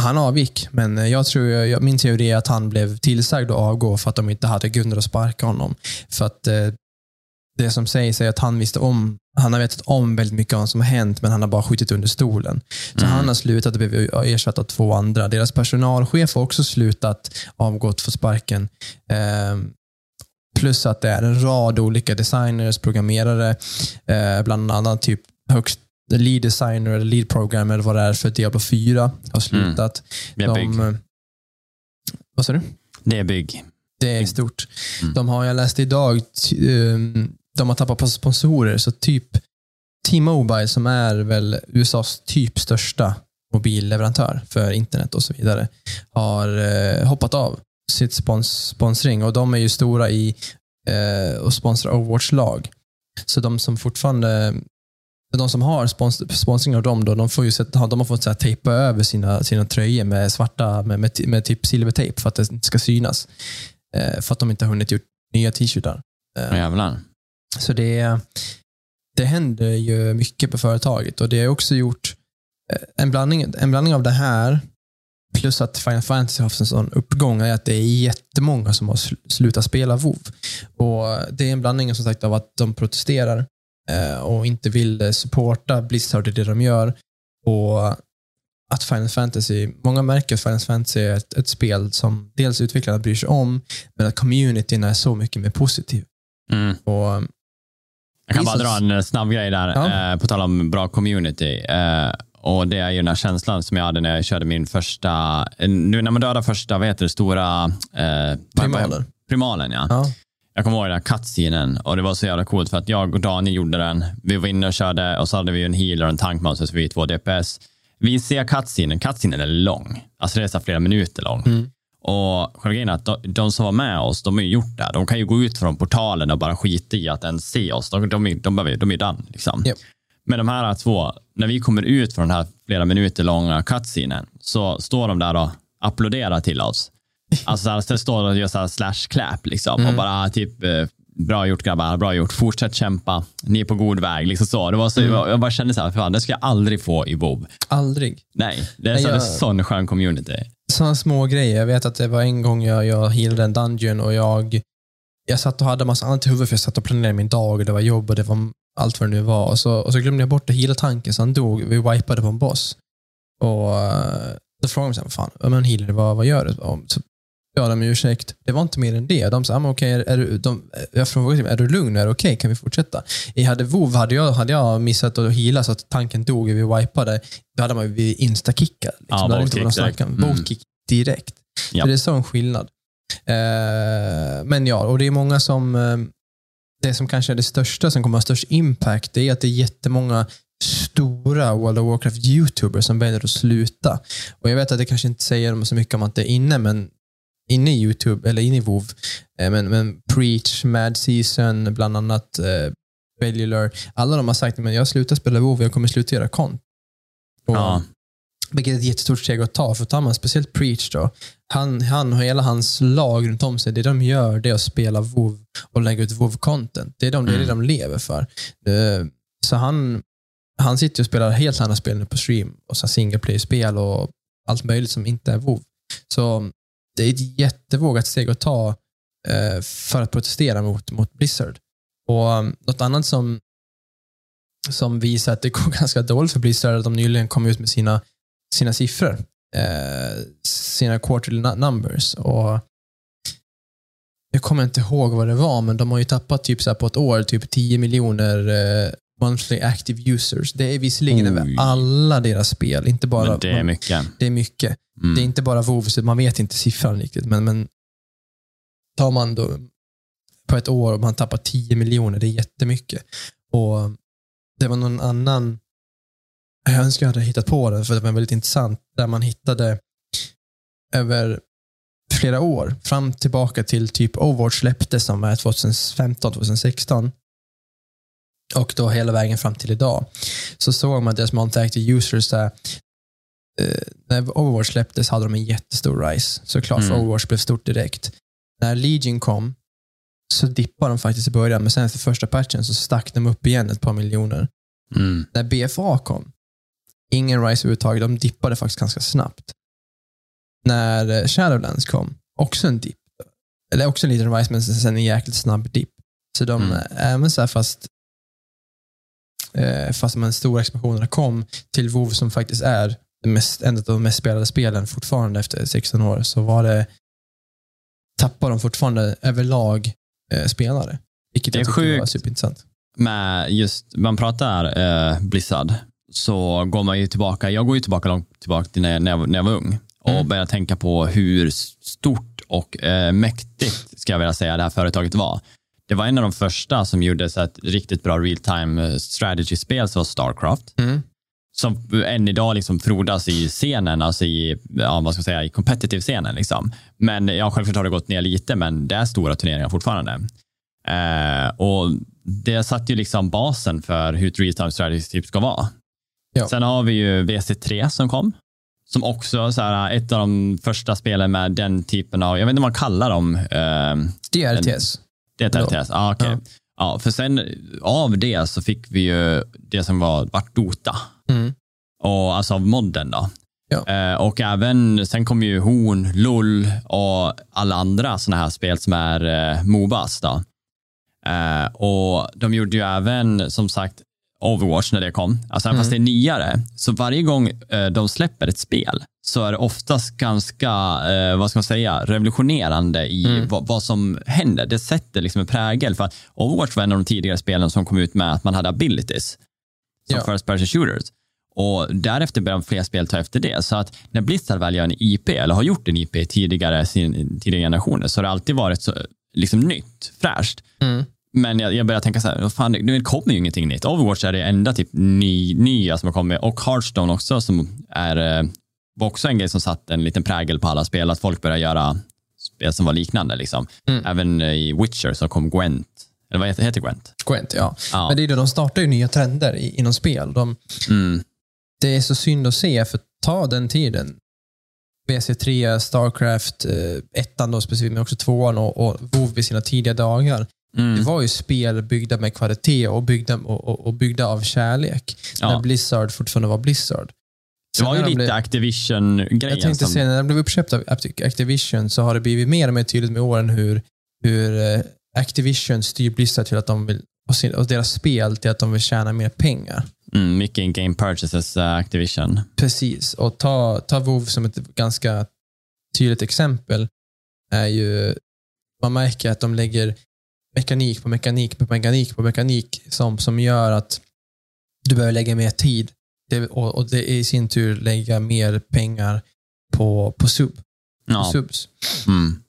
han avgick, men eh, jag tror, jag, min teori är att han blev tillsagd att avgå för att de inte hade grunder att sparka honom. För att eh, det som sägs är att han visste om, han har vetat om väldigt mycket av vad som har hänt, men han har bara skjutit under stolen. Så Mm. han har slutat och blivit ersatt av två andra. Deras personalchef har också slutat, avgått, fått sparken. Ehm, plus att det är en rad olika designers, programmerare, eh, bland annat typ högst lead designer eller lead programmer eller vad det är för Diablo 4 har slutat. Det är bygg. De, eh, vad sa du? Det är bygg. Det är stort. Mm. De har, jag läste idag, ehm, de har tappat på sponsorer, så typ T-Mobile som är väl USAs typ största mobilleverantör för internet och så vidare, har eh, hoppat av sitt spons sponsring och de är ju stora i eh, och sponsrar Overwatch-lag. Så de som fortfarande de som har spons sponsring av dem, då, de, får ju sätta, de har fått så här, tejpa över sina, sina tröjor med svarta, med, med, med typ silvertejp för att det inte ska synas. Eh, för att de inte har hunnit gjort nya t-shirtar. Eh, Jävlar så det, det händer ju mycket på företaget och det har också gjort eh, en blandning, en blandning av det här plus att Final Fantasy har haft en sån uppgång är att det är jättemånga som har sl- slutat spela WoW. Och det är en blandning som sagt av att de protesterar eh, och inte vill supporta Blizzard i det de gör och att Final Fantasy, många märker att Final Fantasy är ett, ett spel som dels utvecklarna bryr sig om, men att communityn är så mycket mer positiv. Mm. Och Jag kan bara dra en snabb grej där, Ja. eh, på tal om bra community. Eh, och Det är ju den här känslan som jag hade när jag körde min första, eh, nu när man dödar första, vad heter det, stora... Eh, Primaler. Primalen, ja. Ja. Jag kommer ihåg den här cutscenen och det var så jävla coolt för att jag och Daniel gjorde den. Vi var inne och körde och så hade vi en healer och en tankmonster så vi är två DPS. Vi ser cutscenen, cutscenen är lång. Alltså det är så flera minuter lång. Mm. Och själva grejen är att de, de som var med oss, de har ju gjort det. De kan ju gå ut från portalen och bara skita i att ens se oss. De, de, de, de, de är done. Liksom. Japp. Men de här två, när vi kommer ut från den här flera minuter långa cutscenen så står de där och applåderar till oss. Alltså så står de och gör så här slash clap liksom och bara typ eh, bra gjort grabbar, bra gjort, fortsätt kämpa, ni är på god väg. Liksom så. Det var så, Jag bara kände så här, fan, det ska jag aldrig få i WoW. Aldrig. Nej, det är Nej, så, jag- en sån skön community. Sådana små grejer. Jag vet att det var en gång jag, jag healade en dungeon och jag, jag satt och hade massa annat i huvudet för jag satt och planerade min dag och det var jobb och det var allt vad det nu var. Och så, och så glömde jag bort att heala tanken så han dog. Vi wipade på en boss. Och eh, då frågade de sig, vad fan, men healer, vad, vad gör du? Och Så bad de om ursäkt. Det var inte mer än det. De sa, ah, okej, är, är, du, de, jag frågade, är du lugn? Är det okej? Kan vi fortsätta? I hade WoW hade jag, hade jag missat att heala så att tanken dog och vi wipade, då hade man ju blivit instakickad. Liksom. Ja, om- direkt. Mm. Direkt. Ja. Så det är sån skillnad. Eh, men ja, och det är många som... Eh, det som kanske är det största, som kommer ha störst impact, det är att det är jättemånga stora World of Warcraft-youtubers som väljer att sluta. Och Jag vet att det kanske inte säger så mycket om att det är inne, men inne i YouTube, eller inne i WoW, eh, men, men Preach, Mad Season, bland annat eh, Bellular, alla de har sagt att jag slutar spela WoW, jag kommer sluta göra kont. Och- Ja. vilket är ett jättestort steg att ta. För tar man speciellt Preach då, han, han och hela hans lag runt om sig, det de gör det är att spela WoW och lägga ut WoW-content. Det är, de, det är det de lever för. Eh, Så han, han sitter och spelar helt andra spel nu på stream. Och så single player-spel och allt möjligt som inte är WoW. Så det är ett jättevågat steg att ta eh, för att protestera mot, mot Blizzard. Och um, något annat som, som visar att det går ganska dåligt för Blizzard är att de nyligen kom ut med sina, sina siffror. Eh, sina quarterly numbers. Och jag kommer inte ihåg vad det var, men de har ju tappat typ så här på ett år typ 10 miljoner eh, monthly active users. Det är visserligen Oj. över alla deras spel, inte bara... Men det är mycket. det är mycket. Mm. Det är inte bara WoW, man vet inte siffran riktigt, men, men tar man då på ett år och man tappar 10 miljoner, det är jättemycket. Och det var någon annan, jag önskar jag hade hittat på det, för det var väldigt intressant, där man hittade över flera år, fram tillbaka till typ Overwatch släpptes som är 2015-2016 och då hela vägen fram till idag, så såg man deras monthly active users där eh, när Overwatch släpptes hade de en jättestor rise. Såklart, för Mm. Overwatch blev stort direkt. När Legion kom så dippade de faktiskt i början, men sen efter första patchen så stack de upp igen ett par miljoner. Mm. När BFA kom, ingen Rise överhuvudtaget, de dippade faktiskt ganska snabbt. När eh, Shadowlands kom, också en dipp. Eller också en liten Rise, men sen en jäkligt snabb dipp. Så de, Mm. eh, även så här fast eh, fast de stora expansionerna kom till WoW som faktiskt är mest, en av de mest spelade spelen fortfarande efter 16 år, så var det tappar de fortfarande överlag eh, spelare. Vilket Det är jag tyckte var sjukt. superintressant. Med just, man pratar eh, Blizzard, så går man ju tillbaka, jag går ju tillbaka långt tillbaka till när när jag, när jag var ung och Mm. började tänka på hur stort och eh, mäktigt, ska jag vilja säga, det här företaget var. Det var en av de första som gjorde så ett riktigt bra real time eh, strategy-spel, var Starcraft. Mm. som än idag liksom frodas i scenen, alltså i, ja, vad ska jag säga, i competitive scenen. Liksom. Men ja, självklart har det gått ner lite, men det är stora turneringar fortfarande. Eh, och det satte ju liksom basen för hur ett real time strategy typ ska vara. Ja. Sen har vi ju VC3 som kom, som också så här, ett av de första spelen med den typen av, jag vet inte vad man kallar dem, eh, Det är RTS. Det är ett Ja. RTS. Ah, okay. Ja. ja. för sen av det så fick vi ju det som var, vart Dota. Mm. Och alltså av modden då. Ja. Eh, och även, sen kom ju Horn, LOL och alla andra sådana här spel som är eh, Mobas då. Eh, och de gjorde ju även, som sagt, Overwatch när det kom. Alltså även Mm. fast det är nyare. Så varje gång eh, de släpper ett spel så är det oftast ganska, eh, vad ska man säga, revolutionerande i Mm. vad, vad som händer. Det sätter liksom en prägel. För att Overwatch var en av de tidigare spelen som kom ut med att man hade abilities som Ja. first person shooters. Och därefter började fler spel ta efter det. Så att när Blizzard väl gör en IP, eller har gjort en IP tidigare, sin, tidigare generationer, så har det alltid varit så liksom nytt, fräscht. Mm. Men jag, jag börjar tänka så här, fan, nu kommer ju ingenting nytt. Overwatch är det enda typ ny, nya som har kommit och Hearthstone också som är, eh, var också en grej som satt en liten prägel på alla spel, att folk börjar göra spel som var liknande. Liksom. Mm. Även eh, i Witcher så kom Gwent, eller vad heter, heter Gwent? Gwent, ja. Ja. Men det är det, de startar ju nya trender i, inom spel. De, Mm. det är så synd att se, för ta den tiden. BC3, Starcraft, eh, ettan då specifikt, men också tvåan och, och WoW i sina tidiga dagar. Mm. Det var ju spel byggda med kvalitet och byggda, och, och, och byggda av kärlek. Ja. När Blizzard fortfarande var Blizzard. Det var ju lite blev- Activision-grejen. Jag tänkte som- säga, när de blev uppköpta av Act- Activision så har det blivit mer och mer tydligt med åren hur, hur eh, Activision styr Blizzard till att de vill, och, sin, och deras spel till att de vill tjäna mer pengar. Mm, mycket in-game purchases, uh, Activision. Precis, och ta, ta WoW som ett ganska tydligt exempel. är ju Man märker att de lägger mekanik på mekanik på mekanik på mekanik som, som gör att du behöver lägga mer tid det, och, och det i sin tur lägga mer pengar på, på, sub, på Ja. subs. Mm.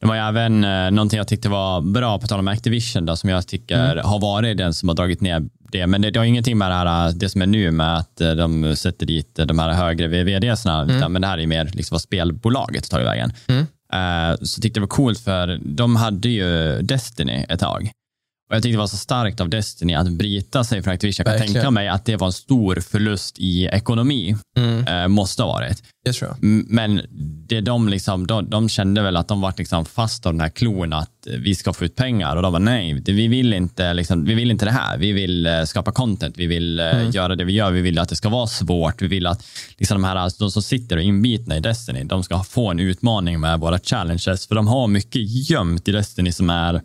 Det var ju även eh, någonting jag tyckte var bra, på tal om Activision, då, som jag tycker Mm. har varit den som har dragit ner det. Men det, det har ingenting med det, här, det som är nu med att eh, de sätter dit eh, de här högre VVD-sarna, Mm. men det här är mer liksom vad spelbolaget tar vägen. Mm. Eh, så tyckte jag det var coolt för de hade ju Destiny ett tag. Och Jag tyckte det var så starkt av Destiny att bryta sig från Activision. Jag kan Verkligen. tänka mig att det var en stor förlust i ekonomi. Mm, Eh, måste ha varit. det tror jag. Men det de, liksom, de, de kände väl att de var liksom fast av den här klon att vi ska få ut pengar och de var nej, det, vi, vill inte, liksom, vi vill inte det här. Vi vill eh, skapa content, vi vill eh, Mm. göra det vi gör, vi vill att det ska vara svårt, vi vill att liksom, de, här, alltså, de som sitter och är inbitna i Destiny, de ska få en utmaning med våra challenges, för de har mycket gömt i Destiny som är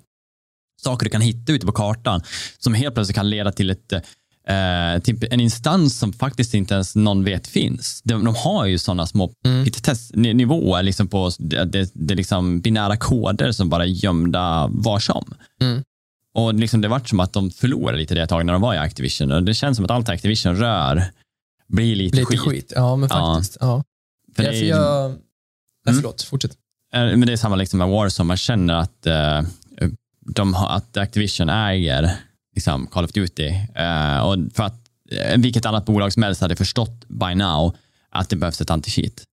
saker du kan hitta ute på kartan som helt plötsligt kan leda till ett eh, typ en instans som faktiskt inte ens någon vet finns. De, de har ju sådana små Mm. petitessnivåer liksom på det, det, liksom binära koder som bara är gömda var som. Mm. Och liksom det vart som att de förlorade lite det ett tag när de var i Activision. Och det känns som att allt Activision rör blir lite, Lite skit. skit. Ja, men Ja. faktiskt. Ja. För Ja, för är- jag... Nej, Mm. förlåt. Fortsätt. Eh, Men det är samma liksom med Warzone, man känner att, eh, de har, att Activision äger liksom Call of Duty. Eh, och för att eh, vilket annat bolag som helst hade förstått by now att det behövs ett anti-cheat.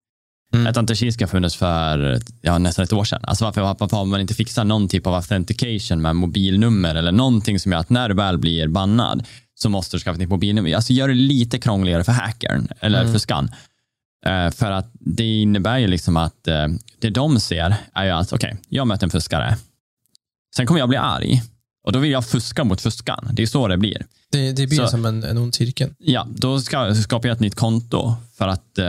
Mm. Ett anti-cheat ska ha funnits för ja, nästan ett år sedan. Alltså varför, varför har man inte fixat någon typ av authentication med mobilnummer eller någonting som gör att när du väl blir bannad så måste du skaffa ditt mobilnummer. Alltså gör det lite krångligare för hackern eller Mm. för skan. Eh, för att det innebär ju liksom att eh, det de ser är ju att okej, jag möter en fuskare. Sen kommer jag bli arg och då vill jag fuska mot fuskan. Det är så det blir. Det, det blir Så- som en, en ond cirkel. Ja, då ska, skapar jag ett nytt konto för att eh,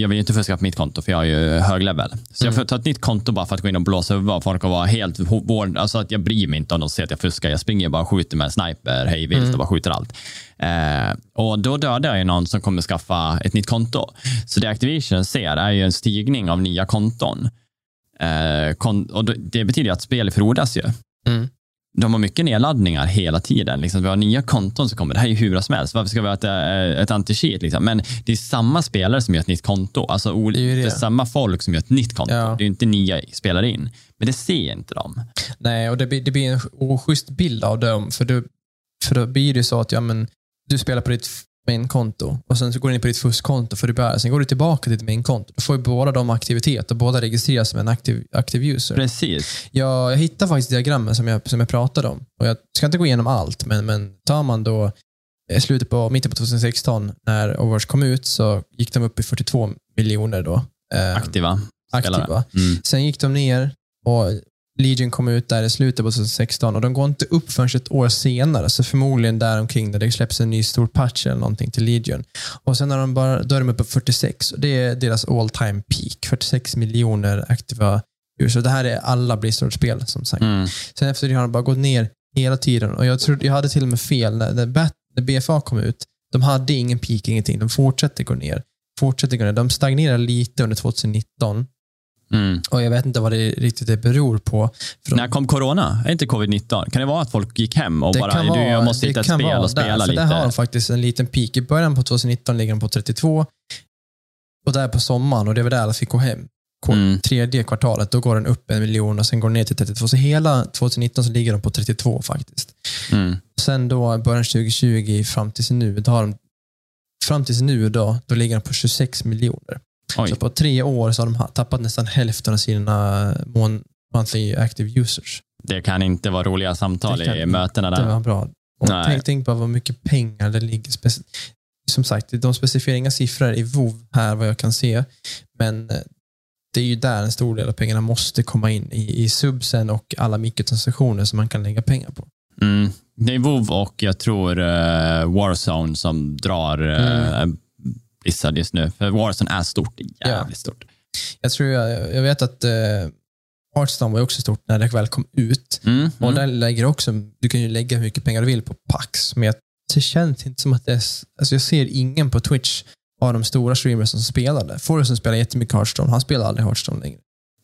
jag vill inte fuska på mitt konto för jag är ju hög level. Så jag får ta ett nytt konto bara för att gå in och blåsa av folk och vara helt hård. Alltså att jag bryr mig inte om de ser att jag fuskar. Jag springer bara och skjuter med sniper hej vilt och bara skjuter allt. Eh, och då dödar jag någon som kommer skaffa ett nytt konto. Så det Activision ser är ju en stigning av nya konton. Eh, och det betyder ju att spel frodas ju Mm. de har mycket nedladdningar hela tiden. Liksom, vi har nya konton som kommer. Det här är ju hur bra som helst. Varför ska vi ha ett, eh, ett anti-cheat? Liksom? Men det är samma spelare som gör ett nytt konto. Alltså, Det är det. det är samma folk som gör ett nytt konto. Ja. Det är inte nya spelare in. Men det ser inte de. Nej, och det blir, det blir en oschysst bild av dem. För, du, för då blir det så att ja, men, du spelar på ditt main-konto och sen så går du in på ditt fuskkonto för du börjar. Sen går du tillbaka till ditt main-konto. Då får ju båda de aktivitet och båda registreras som en aktiv, aktiv user. Precis. Jag, jag hittade faktiskt diagrammen som jag, som jag pratade om. Och jag ska inte gå igenom allt, men, men tar man då i slutet på, mitten på 2016 när Overwatch kom ut så gick de upp i 42 miljoner då. Eh, Aktiva spelare. aktiva. Mm. Sen gick de ner och Legion kom ut där i slutet på 2016 och de går inte upp förrän ett år senare, så förmodligen där omkring när det släpps en ny stor patch eller någonting till Legion. Och sen har de bara, då är de uppe på 46 och det är deras all time peak. 46 miljoner aktiva users. Det här är alla Blizzard-spel som sagt. Mm. Sen efter det har de bara gått ner hela tiden och jag, trodde, jag hade till och med fel. När, när, när BFA kom ut, de hade ingen peak, ingenting. De fortsätter gå ner. Fortsätter gå ner. De stagnerar lite under 2019 Mm. och jag vet inte vad det riktigt det beror på. De- När kom corona? Är inte covid-19? Kan det vara att folk gick hem och det bara, kan du, vara- jag måste hitta ett spel vara och spela där, lite? Där har de faktiskt en liten peak. I början på 2019 ligger de på 32 och där på sommaren, och det var där alla fick gå hem. Mm. Tredje kvartalet, då går den upp en miljon och sen går den ner till 32. Så hela 2019 så ligger de på 32 faktiskt. Mm. Sen då början 2020 fram tills nu, då har de, fram tills nu då, då ligger de på 26 miljoner. Oj. Så på tre år så har de tappat nästan hälften av sina mon- monthly active users. Det kan inte vara roliga samtal Det i mötena Det där. var bra. Och Nej. tänk, tänk bara vad mycket pengar det ligger. Som sagt, de specificerar inga siffror i WoW här vad jag kan se. Men eh, det är ju där en stor del av pengarna måste komma in. I, i subsen och alla mikrotransaktioner som man kan lägga pengar på. Mm. Det är WoW och jag tror uh, Warzone som drar uh, Blizzard just nu. För Warzone är stort. Det Jävligt stort. Jag tror jag, jag vet att eh, Hearthstone var också stort när det väl kom ut. Mm. Och Mm. där lägger också, du kan ju lägga hur mycket pengar du vill på Pax, men jag, det känns inte som att det är, alltså jag ser ingen på Twitch av de stora streamers som spelar det. Forrest som spelar jättemycket Hearthstone, han spelar aldrig Hearthstone längre.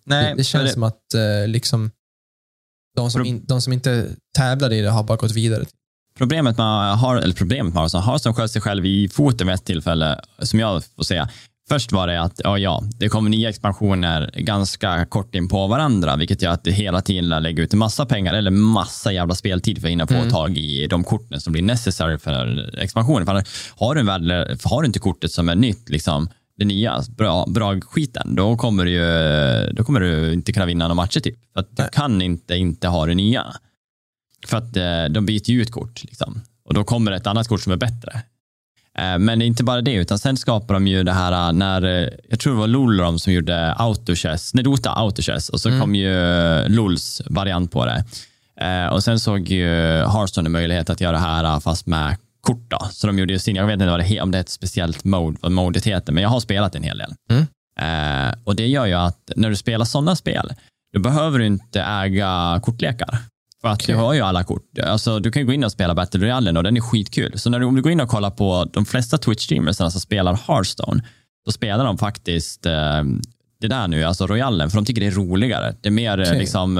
Nej, det, det känns men som att eh, liksom, de, som in, de som inte tävlade i det har bara gått vidare. Problemet med, har, eller problemet med Hearthstone, Hearthstone sköt sig själv i foten vid ett tillfälle, som jag får säga. Först var det att, ja, ja, det kommer nya expansioner ganska kort in på varandra, vilket gör att det hela tiden lägger ut en massa pengar eller massa jävla speltid för att hinna få Mm. tag i de korten som blir necessary för expansionen. För har du, en värld, har du inte kortet som är nytt, liksom, det nya, bra, bra skiten, då kommer, du då kommer du inte kunna vinna några matcher. Typ. För att du Nej. kan inte inte ha det nya. För att eh, de byter ju ut kort. Liksom. Och då kommer ett annat kort som är bättre. Eh, men det är inte bara det, utan sen skapar de ju det här eh, när, jag tror det var Lolrom som gjorde autochess, nej Dota autochess och så Mm. kom ju Lols variant på det. Eh, och sen såg ju Hearthstone en möjlighet att göra det här fast med kort då. Så de gjorde ju sin, jag vet inte vad det, om det är ett speciellt mode, vad modet heter, men jag har spelat en hel del. Mm. Eh, och det gör ju att när du spelar sådana spel, då behöver du inte äga kortlekar. För att Okej. du har ju alla kort. Alltså, du kan ju gå in och spela Battle Royale och den är skitkul. Så när du, om du går in och kollar på de flesta Twitch-streamersarna som spelar Hearthstone, då spelar de faktiskt eh, det där nu, alltså Royalen, för de tycker det är roligare. Det är mer eh, Okej. liksom,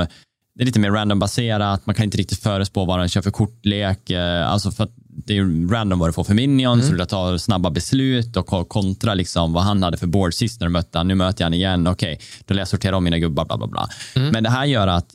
det är lite mer random-baserat, man kan inte riktigt förespå vad den kör för kortlek. eh, Alltså för det är random vad du får för minions, Mm. så du tar snabba beslut och ko- kontra liksom vad han hade för board sist när du mötte han. Nu möter jag han igen, okej, då lär jag sortera om mina gubbar, bla bla bla. Mm. Men det här gör att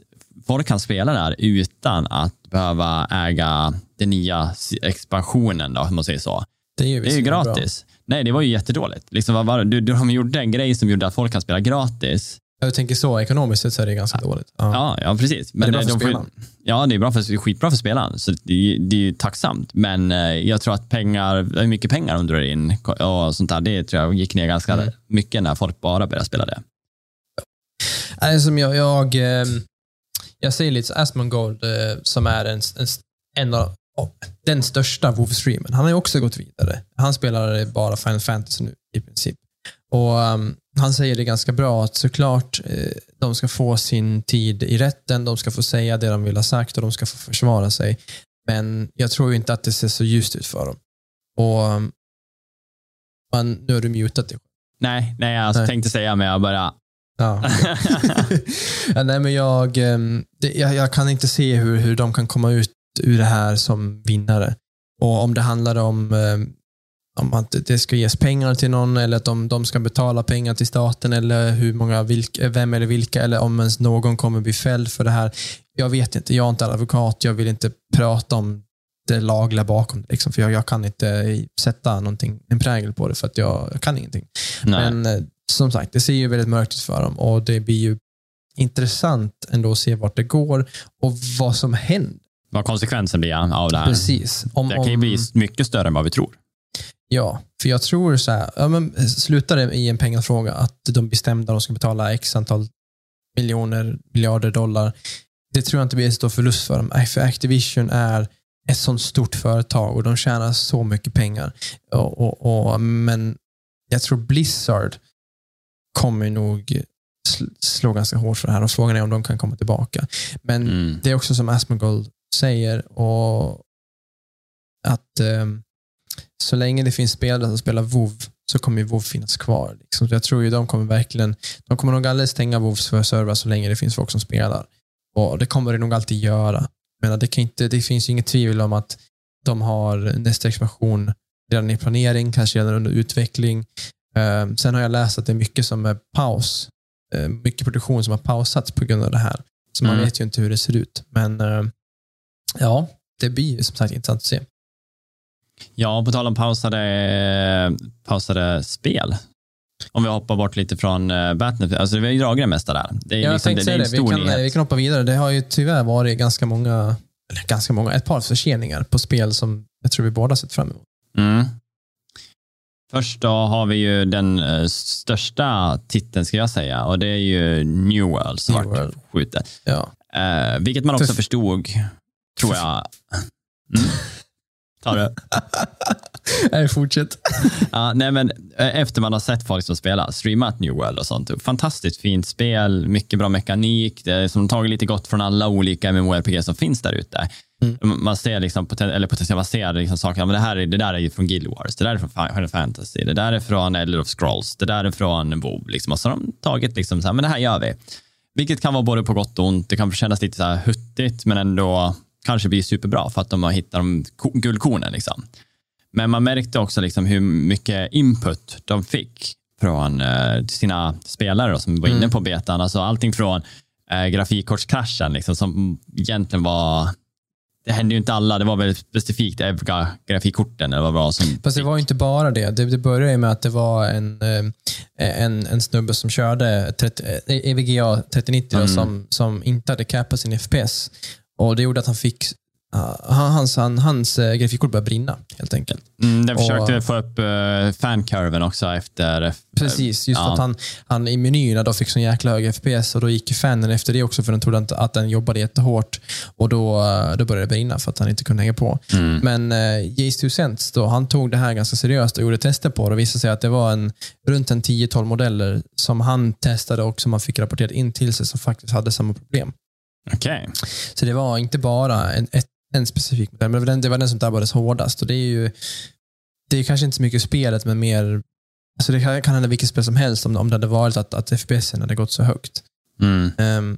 folk kan spela där utan att behöva äga den nya expansionen, då, om man säger så. Det är ju, Det är ju visserligen bra. gratis. Nej, det var ju jättedåligt. Liksom, vad var, du, de gjorde en grej som gjorde att folk kan spela gratis. Jag tänker så, ekonomiskt sett så är det ganska dåligt. Ja. Ja, ja precis. Men det är bra för de spelaren. Ja, det är bra för, skitbra för spelaren. Så det, är- det är ju tacksamt. Men eh, jag tror att pengar, hur mycket pengar de drar in och sånt där, det tror jag gick ner ganska Mm. mycket när folk bara började spela det. Som jag, jag, Jag säger lite så Asmongold eh, som är en, en, en av oh, den största WoW-streamen. Han har ju också gått vidare. Han spelar bara Final Fantasy nu i princip. Och um, Han säger det ganska bra att såklart eh, de ska få sin tid i rätten, de ska få säga det de vill ha sagt och de ska få försvara sig. Men jag tror inte att det ser så ljust ut för dem. Och um, man, Nu har du mutat dig. Nej, nej jag nej. tänkte säga men jag bara... Ja, ja, nej, men jag, ehm, jag, jag, kan inte se hur, hur de kan komma ut ur det här som vinnare. Och om det handlar om ehm, om att det ska ges pengar till någon eller att de, de ska betala pengar till staten eller hur många, vilka, vem eller vilka eller om ens någon kommer bli fälld för det här. Jag vet inte, jag är inte advokat, jag vill inte prata om det lagliga bakom det. Liksom, för jag, jag, kan inte sätta någonting, en prägel på det för att jag, jag kan ingenting. Nej. Men eh, som sagt, det ser ju väldigt mörkt ut för dem och det blir ju intressant ändå att se vart det går och vad som händer. Vad konsekvensen blir av det här. Precis. Om, det kan ju bli mycket större än vad vi tror. Ja, för jag tror så här, ja, men slutar det i en pengafråga att de bestämde att de ska betala x antal miljoner, miljarder dollar. Det tror jag inte blir en stor förlust för dem. För Activision är ett sånt stort företag och de tjänar så mycket pengar. Och, och, och men jag tror Blizzard kommer nog slå ganska hårt för det här och frågan är om de kan komma tillbaka. Men mm. det är också som Asmongold säger och att um, så länge det finns spelare som spelar WoW så kommer ju WoW finnas kvar. Liksom. Jag tror ju de kommer verkligen, de kommer nog aldrig stänga WoWs för servrar så länge det finns folk som spelar. Och Det kommer det nog alltid göra. Men det, kan inte, det finns ju inget tvivel om att de har nästa expansion redan i planering, kanske redan under utveckling. Uh, sen har jag läst att det är mycket som är paus. Uh, mycket produktion som har pausats på grund av det här. Så mm. man vet ju inte hur det ser ut. Men uh, ja, det blir som sagt intressant att se. Ja, på tal om pausade, pausade spel. Om vi hoppar bort lite från Battlefield. Alltså, vi har ju dragit det mesta där. Det är, jag liksom, det, det är en stor vi kan, nyhet. Vi kan hoppa vidare. Det har ju tyvärr varit ganska många, eller ganska många, ett par förseningar på spel som jag tror vi båda sett fram emot. Mm. Först då har vi ju den uh, största titeln, ska jag säga, och det är ju New World som New skjutet. Ja. Uh, vilket man också För... förstod, tror jag. Mm. Ta det. nej, fortsätt. ja, nej, men eh, efter man har sett folk som spelar, streamat New World och sånt. Fantastiskt fint spel, mycket bra mekanik, det är som tagit lite gott från alla olika MMORPG som finns där ute. Mm. Man ser liksom, eller potentiellt, man ser liksom saker, men det, här, det där är ju från Guild Wars, det där är från Final Fantasy, det där är från Elder of Scrolls, det där är från WoW. Liksom. Och så har de tagit liksom så här, men det här gör vi. Vilket kan vara både på gott och ont. Det kan kännas lite så här huttigt, men ändå kanske blir superbra för att de har hittat de guldkornen. Liksom. Men man märkte också liksom hur mycket input de fick från uh, sina spelare då, som var inne mm. på betan. Alltså allting från uh, grafikkortskraschen liksom, som egentligen var det hände ju inte alla, det var väl specifikt EVGA grafikkorten eller vad det var som... Fast det var ju inte bara det. Det, det började med att det var en, eh, en, en snubbe som körde 30, EVGA 3090 mm. som, som inte hade capat sin FPS. Och Det gjorde att han fick hans, hans, hans uh, grafikkort började brinna helt enkelt. Mm, den försökte och, få upp uh, fankurven också efter... Precis, just för att han, han i menyerna då fick så jäkla hög FPS och då gick fanen efter det också för den trodde att, att den jobbade jättehårt och då, då började det brinna för att han inte kunde hänga på. Mm. Men uh, Jace Cents då, han tog det här ganska seriöst och gjorde tester på det och visade sig att det var en, runt en 10-12 modeller som han testade och som han fick rapporterat in till sig som faktiskt hade samma problem. Okay. Så det var inte bara en, ett, en specifik modell, men det var den som drabbades hårdast. Och det är ju det är kanske inte så mycket spelet, men mer Alltså det kan, hända vilket spel som helst om, om det hade varit att, att FPS hade gått så högt. Mm. Um,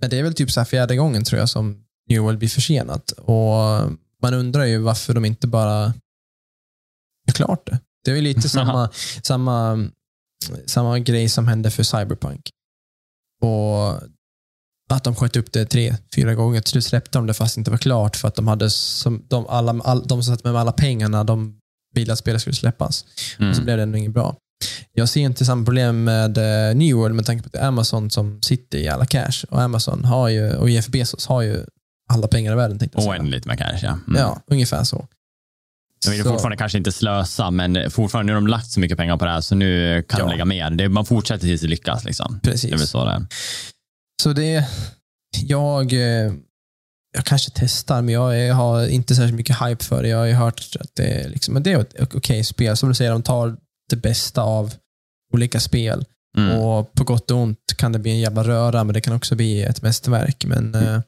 men det är väl typ så fjärde gången tror jag som New World blir försenat. Och Man undrar ju varför de inte bara är klart det. Det är väl lite samma, samma, samma grej som hände för Cyberpunk. Och att de sköt upp det tre, fyra gånger. Till slut släppte de det fast det inte var klart för att de hade som, de, alla, all, de som satt med alla pengarna, de ville att spelet skulle släppas. Mm. Och så blev det ändå inget bra. Jag ser inte samma problem med uh, New World med tanke på att det är Amazon som sitter i alla cash. Och Amazon har ju, och Jeff Bezos har ju alla pengar i världen. Oändligt med cash, ja. Mm. Ja, ungefär så. De vill fortfarande kanske inte slösa, men fortfarande nu har de lagt så mycket pengar på det här, så nu kan ja. de lägga mer. Det, man fortsätter tills det lyckas. Liksom. Precis. Det är väl så det är. Så det, jag, eh, jag kanske testar, men jag, har inte särskilt mycket hype för det. Jag har ju hört att det liksom, men det är ett okej spel. Som du säger, de tar det bästa av olika spel. Mm. Och på gott och ont kan det bli en jävla röra, men det kan också bli ett mästerverk. Men, eh,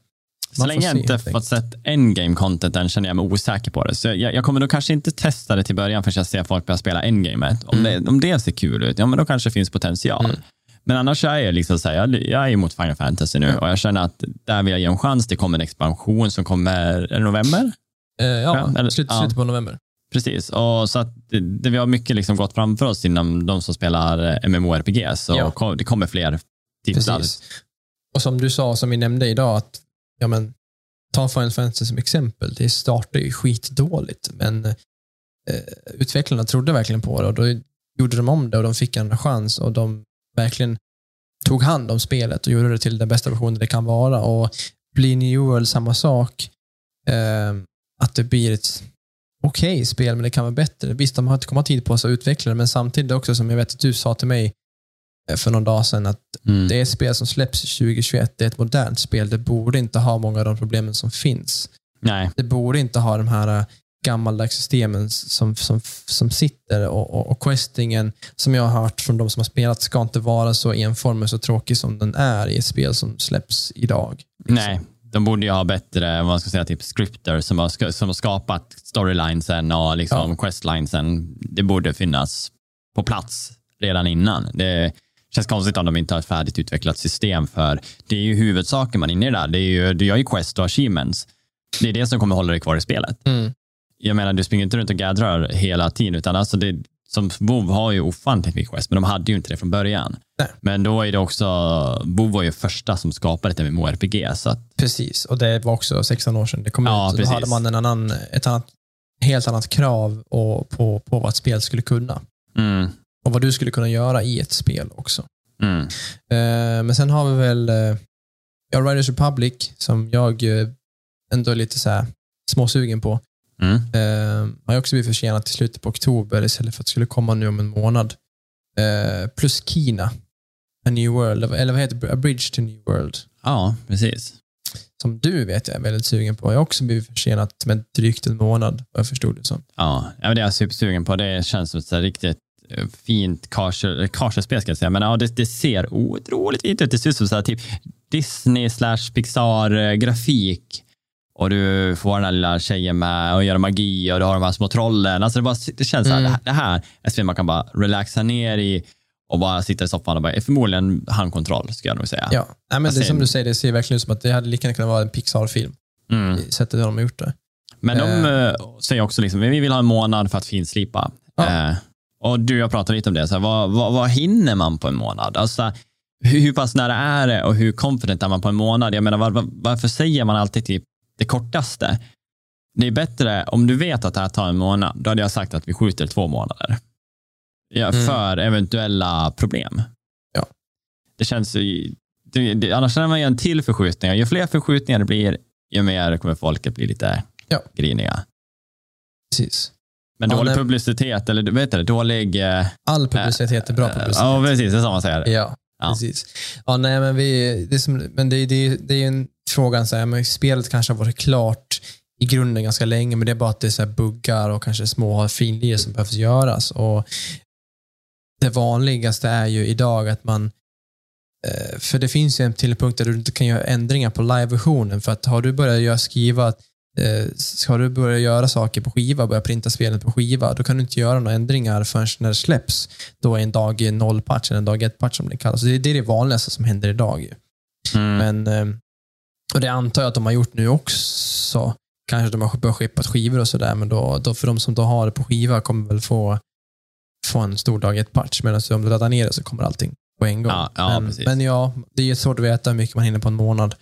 Så man länge jag inte fått sett endgame contenten känner jag mig osäker på det. Så jag, jag kommer nog kanske inte testa det till början förrän jag ser folk börja spela endgamet. Om, Mm. det, om det ser kul ut, ja men då kanske det finns potential. Mm. Men annars är jag liksom så här, jag, jag är emot Final Fantasy nu och jag känner att där vill jag ge en chans. Det kommer en expansion som kommer, är det november? Eh, ja, eller- slut, ja. slutet på november. Precis, och så att det, det, vi har mycket liksom gått framför oss inom de som spelar eh, MMORPG, så Ja. kom, det kommer fler titlar. Precis. Och som du sa, som vi nämnde idag, att ja, men, ta Final Fantasy som exempel. Det startade ju skitdåligt, men eh, utvecklarna trodde verkligen på det och då gjorde de om det och de fick en chans och de verkligen tog hand om spelet och gjorde det till den bästa versionen det kan vara. Och blir New World samma sak, eh, att det blir ett okej spel, men det kan vara bättre. Visst, de har inte kommit tid på sig att utveckla det, men samtidigt också som jag vet att du sa till mig eh, för någon dag sedan, att Mm. det är ett spel som släpps 2021. Det är ett modernt spel. Det borde inte ha många av de problemen som finns. Nej, Det borde inte ha de här äh, gammaldags systemen som, som, som sitter och, och, och questingen, som jag har hört från de som har spelat, ska inte vara så enformig och så tråkig som den är i ett spel som släpps idag. nej. De borde ju ha bättre, vad man ska säga, typ scripter som har, som har skapat storylinesen och liksom questlinesen. Det borde finnas på plats redan innan. Det känns konstigt om de inte har ett färdigt utvecklat system för det är ju huvudsaken man är inne i där. Det är ju, du gör ju quest och achievements. Det är det som kommer hålla dig kvar i spelet. Jag menar, du springer inte runt och gaddrar hela tiden, utan alltså det, som WoW har ju ofantligt mycket quest, men de hade ju inte det från början. Nej. Men då är det också, WoW var ju första som skapade ett MMORPG, så att, Precis, och det var också 16 år sedan det kom Ja, ut. Då precis. hade man en annan, ett annat, helt annat krav och, på, på vad ett spel skulle kunna. mm, Och vad du skulle kunna göra i ett spel också. mm, Eh, men sen har vi väl ja, Riders Republic som jag eh, ändå är lite så här småsugen på. Mm, Eh, har också blivit försenat till slutet på oktober istället för att det skulle komma nu om en månad. Eh, plus Kina, A New World, eller vad heter det? A Bridge to New World. ja, precis. Som du vet jag är väldigt sugen på. Jag har också blivit försenat med drygt en månad, vad jag förstod det som. Ja, det är jag supersugen på. Det känns som ett riktigt eh, fint casual-spel ska jag säga. Men ja, det, det ser otroligt fint ut. Det ser ut som så här, typ Disney slash Pixar-grafik. Och du får den här lilla tjejen med och gör magi och du har de här små trollen. Alltså det, bara, det känns så Mm. det här, det här är spel man kan bara relaxa ner i och bara sitta i soffan och bara, förmodligen handkontroll, ska jag nog säga. Ja, Nej, men det är ser- som du säger, det ser verkligen ut som att det hade lika gärna kunnat vara en Pixar-film. Mm. Sättet de har gjort det. Men de eh, säger också liksom, vi vill ha en månad för att finslipa. Ja. Eh, och du, jag pratade lite om det, så här, vad, vad, vad hinner man på en månad? Alltså, hur, hur pass nära är det och hur confident är man på en månad? Jag menar, var, var, varför säger man alltid typ det kortaste? Det är bättre, om du vet att det här tar en månad, då hade jag sagt att vi skjuter två månader. Ja, Mm. För eventuella problem. Ja. Det känns ju, det, det, annars när man gör en till förskjutning, ju fler förskjutningar det blir, ju mer kommer folket bli lite Ja. griniga. Precis. Men Ja, dålig nej. publicitet, eller heter det, dålig... eh, All publicitet är bra eh, publicitet. Ja, precis, det är så man säger. Ja, Ja. precis. Ja, nej, men vi, det, är som, men det, det, det är en fråga, så här, men spelet kanske har varit klart i grunden ganska länge, men det är bara att det är så buggar och kanske små finlir som behövs göras. Och det vanligaste är ju idag att man eh, för det finns ju en till punkt där du inte kan göra ändringar på live-versionen. För att har du börjat göra skriva, eh, ska du börja göra saker på skiva, börja printa spelet på skiva, då kan du inte göra några ändringar förrän när det släpps. Då är en dag noll patch eller en dag ett patch som det kallas. Så Det, är det vanligaste som händer idag. Mm. Men, eh, och det antar jag att de har gjort nu också. Kanske de har börjat skeppa skivor och sådär, men då, då för de som då har det på skiva kommer väl få, få en stor dag ett patch. Medan om du laddar ner det så kommer allting på en gång. Ja, ja, men, men ja, det är svårt att veta hur mycket man hinner på en månad.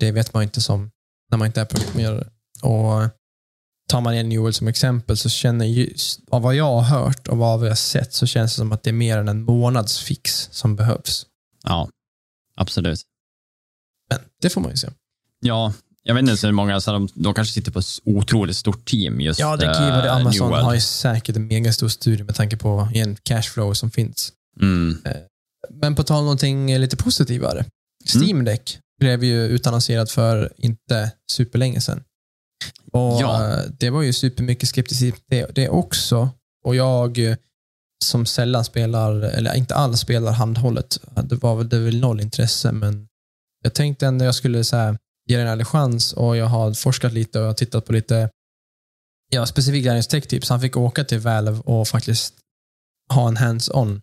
Det vet man inte som när man inte är programmerare. Och tar man en World som exempel så känner ju, av vad jag har hört och vad vi har sett så känns det som att det är mer än en månads fix som behövs. Ja, absolut. Men det får man ju se. Ja, jag vet inte så hur många, så de, de kanske sitter på ett otroligt stort team just Ja, det eh, vara det. New Amazon World. har ju säkert en megastor studie med tanke på en cashflow som finns. Mm. Men på tal om någonting lite positivare. Steam Deck blev ju utannonserad för inte superlänge sedan. Och Ja. eh, Det var ju supermycket skepticism det, det också. Och jag eh, som sällan spelar, eller inte alls spelar handhållet, det var väl, det var väl noll intresse, men jag tänkte ändå jag skulle så här, ge den en chans och jag har forskat lite och jag har tittat på lite ja, specifika Daniels tech-tips. Han fick åka till Valve och faktiskt ha en hands-on.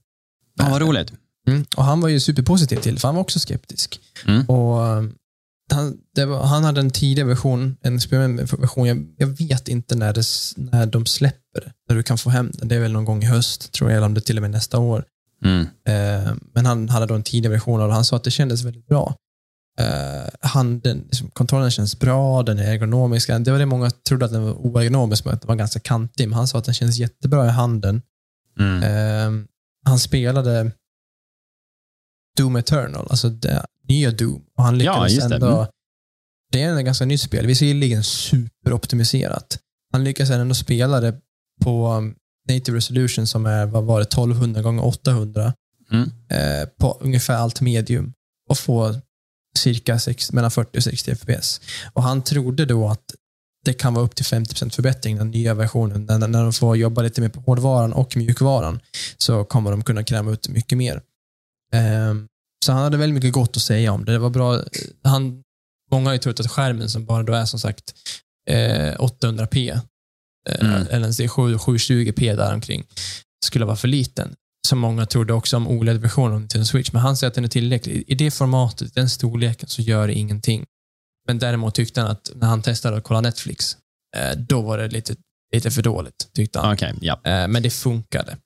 Ja, vad roligt. Mm. Och han var ju superpositiv till för han var också skeptisk. Mm. Och eh, han, var, han hade en tidig version, en experimentversion. Jag, jag vet inte när, det, när de släpper, när du kan få hem den. Det är väl någon gång i höst, tror jag, eller om det till och med nästa år. Mm. Eh, men han hade då en tidig version och han sa att det kändes väldigt bra. Eh, handen, liksom, kontrollen känns bra, den är ergonomisk. Det var det många trodde att den var oergonomisk, men att den var ganska kantig. Men han sa att den känns jättebra i handen. Mm. Eh, han spelade Doom Eternal, alltså det nya Doom. Och han Ja, lyckades det. ändå... Mm. Det är ett ganska nytt spel, visserligen superoptimiserat. Han lyckades ändå spela det på um, native resolution som är, vad var det, 1200 gånger 800 Mm. eh, på ungefär allt medium och få cirka sex, mellan 40 och 60 fps. Och han trodde då att det kan vara upp till 50% förbättring, den nya versionen. När, när de får jobba lite mer på hårdvaran och mjukvaran så kommer de kunna kräma ut mycket mer. Ehm, så han hade väldigt mycket gott att säga om det. Det var bra. Han, många har ju trott att skärmen som bara då är som sagt eh, 800p, eh, Mm. eller en 7, 720p däromkring, skulle vara för liten. Som många trodde också om OLED-versionen av Nintendo Switch. Men han säger att den är tillräcklig. I det formatet, den storleken, så gör det ingenting. Men däremot tyckte han att när han testade att kolla Netflix, eh, då var det lite, lite för dåligt, tyckte han. Okej, ja. Eh, men det funkade.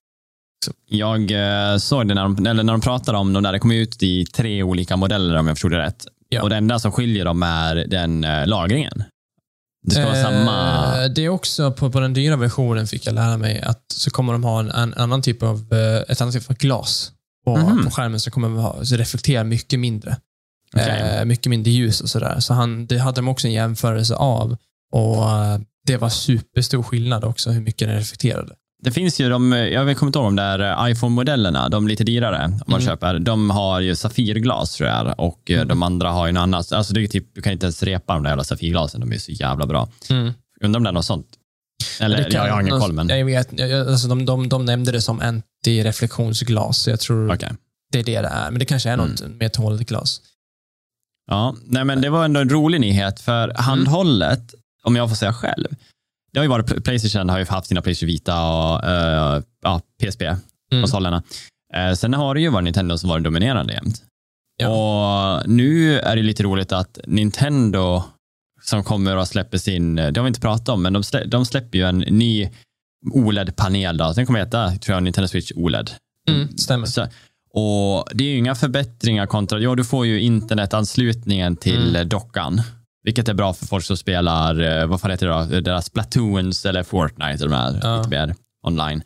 Jag eh, såg det när de, eller när de pratade om dem där. Det kom ut i tre olika modeller om jag förstod det rätt. Ja. Och det enda som skiljer dem är den lagringen. Det ska vara samma... Eh, Det är också på, på den dyra versionen fick jag lära mig att så kommer de ha en, en annan typ av, eh, ett annat typ av glas på, Mhm. på skärmen som kommer ha, så reflekterar mycket mindre. Okej. Eh, mycket mindre ljus och sådär. Så han, det hade de också en jämförelse av och eh, det var superstor skillnad också hur mycket den reflekterade. Det finns ju de, jag kommer inte ihåg de där eh, iPhone-modellerna, de lite dyrare om man Mm. köper. De har ju Safirglas tror jag och eh, de andra har ju något annat. Alltså det är typ, du kan inte ens repa de där jävla Safirglasen, de är så jävla bra. Undrar om det är något sånt. Eller, Det kan- jag har ingen koll men. Jag vet, alltså de, de, de nämnde det som antireflektionsglas, så jag tror Okej. det är det det är. Men det kanske är något Mm. mer tåligt glas. Ja, nej men det var ändå en rolig nyhet för handhållet, om jag får säga själv, det har ju varit, Playstation har ju haft sina Playstation Vita och eh, ja, PSP-konsolerna. Eh, sen har det ju varit Nintendo som varit dominerande jämt. Ja. Och nu är det lite roligt att Nintendo som kommer att släppa sin, det har vi inte pratat om, men de, slä, de släpper ju en ny OLED-panel. Då. Den kommer heta, tror jag, Nintendo Switch OLED. Mm, stämmer. Så, och Det är ju inga förbättringar kontra, ja du får ju internetanslutningen till Mm. dockan. Vilket är bra för folk som spelar, eh, vad fan heter det då, deras Platoons eller Fortnite, de här Ja. lite mer online.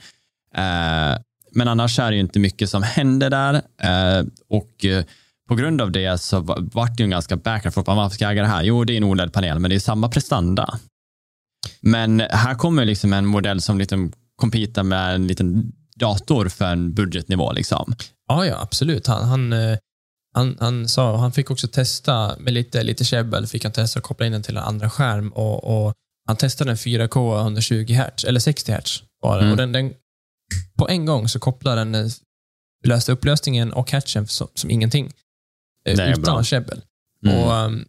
Eh, men annars är det ju inte mycket som händer där. Eh, och på grund av det så va- vart det ju en ganska back and forth. Varför ska jag äga det här? Jo, det är en OLED-panel, men det är samma prestanda. Men här kommer liksom en modell som liksom competar med en liten dator för en budgetnivå. Liksom. Ja, ja, absolut. Han, han, han, han, sa, han fick också testa med lite, lite käbbel, fick han testa att koppla in den till en andra skärm och, och han testade en 4K 120 Hz, eller 60 Hz var det. Mm. Och den, den, på en gång så kopplade den, eh, löste upplösningen och hatchen som, som ingenting. Eh, Det är utan bra. käbbel. Mm. Och, um,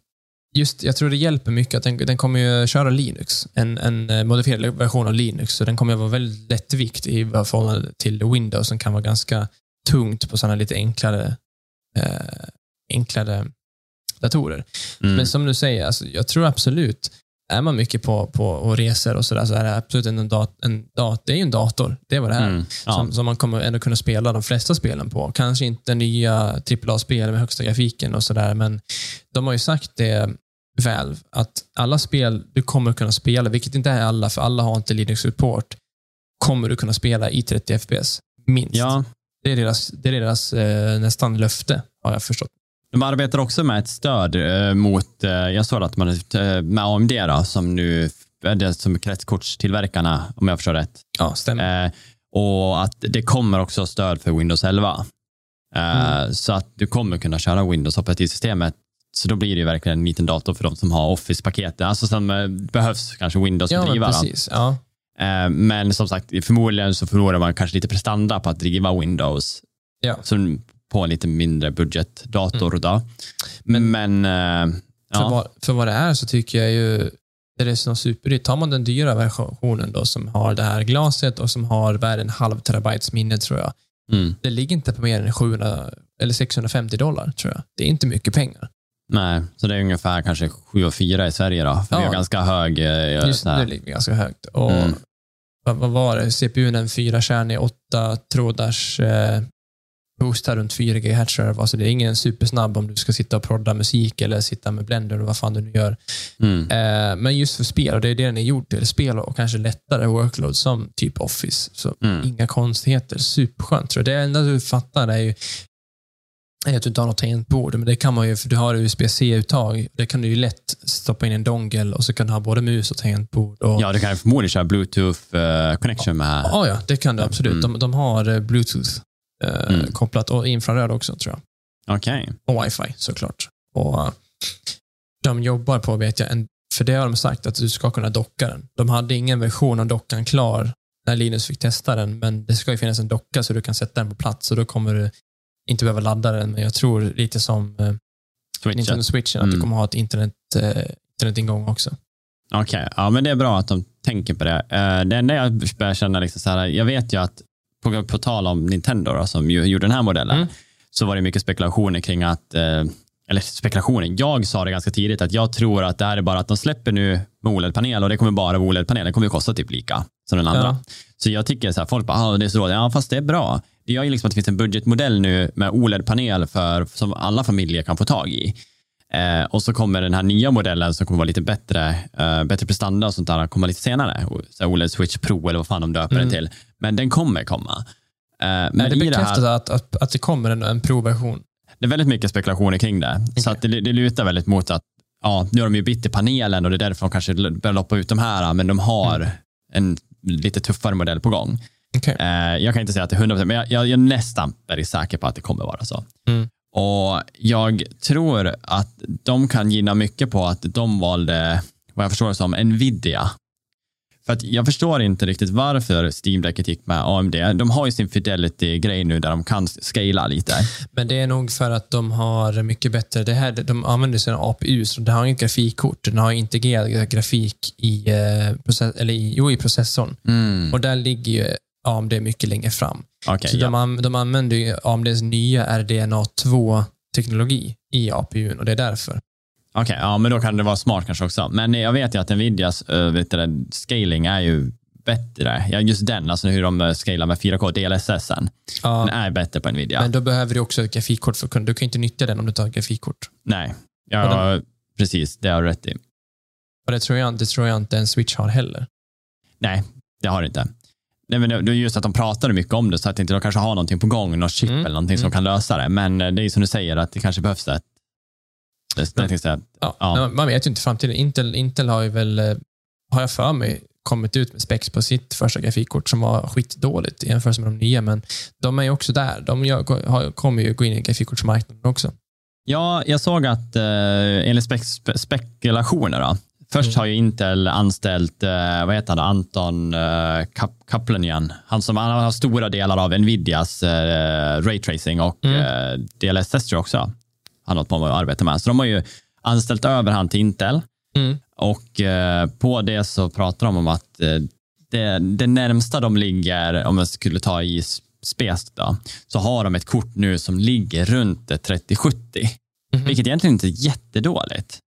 just, jag tror det hjälper mycket att den, den kommer ju köra Linux, en, en eh, modifierad version av Linux, så den kommer att vara väldigt lättvikt i förhållande till Windows som kan vara ganska tungt på sådana lite enklare, eh, enklare datorer. Mm. Men som du säger, alltså, jag tror absolut, är man mycket på, på och reser och sådär, så är det absolut en, dat, en dat, det är ju en dator. Det är vad det är. Mm. Ja. Som, som man kommer ändå kunna spela de flesta spelen på. Kanske inte nya AAA-spel med högsta grafiken och sådär, men de har ju sagt det, Valve, att alla spel du kommer kunna spela, vilket inte är alla, för alla har inte Linux-support, kommer du kunna spela i 30 FPS. Minst. ja, Det är deras, det är deras eh, nästan löfte, har jag förstått. de arbetar också med ett stöd eh, mot, eh, jag såg att man eh, med AMD då, som nu är det som kretskortstillverkarna, om jag förstår rätt. Ja, stämmer. Eh, och att det kommer också stöd för Windows 11. Eh, Mm. Så att du kommer kunna köra Windows operativsystemet Så då blir det verkligen en liten dator för de som har Office-paketet, alltså som eh, behövs kanske Windows Ja, att driva. precis. Ja. Eh, Men som sagt, förmodligen så förlorar man kanske lite prestanda på att driva Windows Ja. som på en lite mindre budgetdator. Då. Men- Men, eh, För, ja. vad, för vad det är så tycker jag ju det är så superdyrt. Tar man den dyra versionen då som har det här glaset och som har värde en halv terabytes minne tror jag. Mm. Det ligger inte på mer än 700 eller 650 dollar tror jag. Det är inte mycket pengar. Nej, så det är ungefär kanske 7 och 4 i Sverige då. För vi Ja. har ganska hög... eh, Just nu ligger vi ganska högt. Och Mm. Vad, vad var det? CPUn en 4-kärnig, 8 trådars eh, boostar runt 4 GHz. tror jag det var. Så det är ingen supersnabb om du ska sitta och prodda musik eller sitta med Blender och vad fan du nu gör. Mm. Eh, men just för spel, och det är det den är gjord till, spel och kanske lättare workload som typ Office. Så Mm. inga konstigheter. Superskönt. Tror jag. Det enda du fattar är ju är att du inte har något tangentbord, men det kan man ju för du har USB-C-uttag. Det kan du ju lätt stoppa in en dongle och så kan du ha både mus och tangentbord. Och, Ja, du kan förmodligen köra Bluetooth eh, med. Ja, ja, det kan du absolut. Mm. De, de har eh, Bluetooth eh, Mm. kopplat och infraröd också, tror jag. Okej. Och wifi såklart. Och eh, De jobbar på, vet jag, en, för det har de sagt att du ska kunna docka den. De hade ingen version av dockan klar när Linus fick testa den, men det ska ju finnas en docka så du kan sätta den på plats och då kommer du inte behöva ladda den, men jag tror lite som eh, Switchen. Nintendo Switchen, att Mm. du kommer ha ett internet, eh, internetingång också. Okej, ja men det är bra att de tänker på det. Eh, det enda jag börjar känna, liksom så här, jag vet ju att på, på tal om Nintendo då, som ju gjorde den här modellen, Mm. så var det mycket spekulationer kring att, eh, eller spekulationer, jag sa det ganska tidigt att jag tror att det här är bara att de släpper nu med OLED-panel och det kommer bara vara OLED-panel, det kommer ju kosta typ lika som den andra. Ja. Så jag tycker så här, folk bara, ah, det är så dåligt. Ja, fast det är bra. Det gör ju liksom att det finns en budgetmodell nu med OLED-panel för, som alla familjer kan få tag i. Eh, och så kommer den här nya modellen som kommer vara lite bättre, eh, bättre prestanda och sånt där komma lite senare. Så OLED Switch Pro eller vad fan de döper Mm. den till. Men den kommer komma. Eh, men i det, bekräftas här, att, att, att det kommer en, en provversion. Det är väldigt mycket spekulationer kring det. Så att det, det lutar väldigt mot att ja, nu har de ju bytt i panelen och det är därför de kanske börjar loppa ut de här, men de har Mm. en lite tuffare modell på gång. Okej. Eh, jag kan inte säga att det är 100%, men jag, jag, jag är nästan väldigt säker på att det kommer vara så. Mm. Och jag tror att de kan gynna mycket på att de valde, vad jag förstår det som, Nvidia. För att jag förstår inte riktigt varför Steam Decket gick med AMD. De har ju sin Fidelity-grej nu där de kan scala lite. Men det är nog för att de har mycket bättre, det här, de använder sina APU, så det har inget grafikkort. Den har integrerad grafik i, eh, process, eller i, jo, i processorn. Mm. Och där ligger ju AMD mycket längre fram. Okej, så ja. de, de använder ju AMDs nya RDNA2-teknologi i APUn och det är därför. Okej, ja, men då kan det vara smart kanske också. Men jag vet ju att Nvidias uh, vet du, scaling är ju bättre. Ja, just den, alltså hur de eh, scalar med 4K DLSS. Den Ja, är bättre på Nvidia. Men då behöver du också ett grafikkort för du kan inte nyttja den om du har ett grafikkort. Nej, ja, precis. Det har du rätt i. Och det tror jag, det tror jag inte en Switch har heller. Nej, det har det inte. Nej, men det är just att de pratade mycket om det, så att inte de kanske har någonting på gång, något chip Mm, eller någonting som mm. kan lösa det. Men eh, det är som du säger, att det kanske behövs ett... Det, Men- Ja. Ja. Man vet ju inte framtiden. Intel, Intel har ju väl, eh, har jag för mig, kommit ut med specs på sitt första grafikkort som var skitdåligt i jämförelse med de nya, men de är ju också där. De gör, har, kommer ju gå in i grafikkortsmarknaden också. Ja, jag såg att eh, enligt spek spe spekulationer då, Först Mm. har ju Intel anställt, eh, vad heter han, Anton eh, Kap Kaplanian. Han som han har stora delar av Nvidias eh, raytracing och Mm. eh, DLSS också han hållit på med att arbeta med. Så de har ju anställt över han till Intel Mm. och eh, på det så pratar de om att eh, det, det närmsta de ligger, om jag skulle ta i s- spes då, så har de ett kort nu som ligger runt ett 3070. Mhm. Vilket egentligen inte är jättedåligt.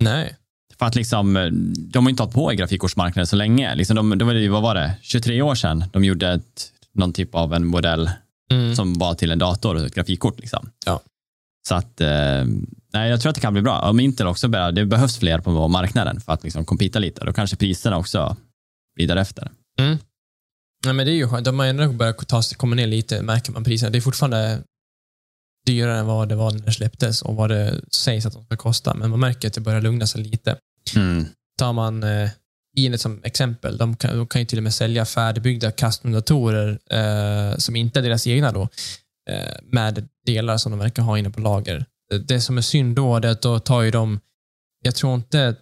Nej. För att liksom, eh, de har inte hållit på i grafikkortsmarknaden så länge. Liksom de, det- vad var det, 23 år sedan de gjorde ett, någon typ av en modell Mm. som var till en dator och ett grafikkort. Liksom. Ja. Så att, eh, nej, jag tror att det kan bli bra. Om Intel också börjar, det behövs fler på marknaden för att liksom competa lite. Då kanske priserna också blir därefter. Mm. Nej, men det är ju skönt. De har ändå börjat ta komma ner lite, märker man priserna. Det är fortfarande dyrare än vad det var när det släpptes och vad det sägs att de ska kosta, men man märker att det börjar lugna sig lite. Mm. tar man eh, Inet som exempel, de kan, de kan ju till och med sälja färdigbyggda custom-datorer eh, som inte är deras egna då, med delar som de verkar ha inne på lager. det som är synd då är att då tar ju de, jag tror inte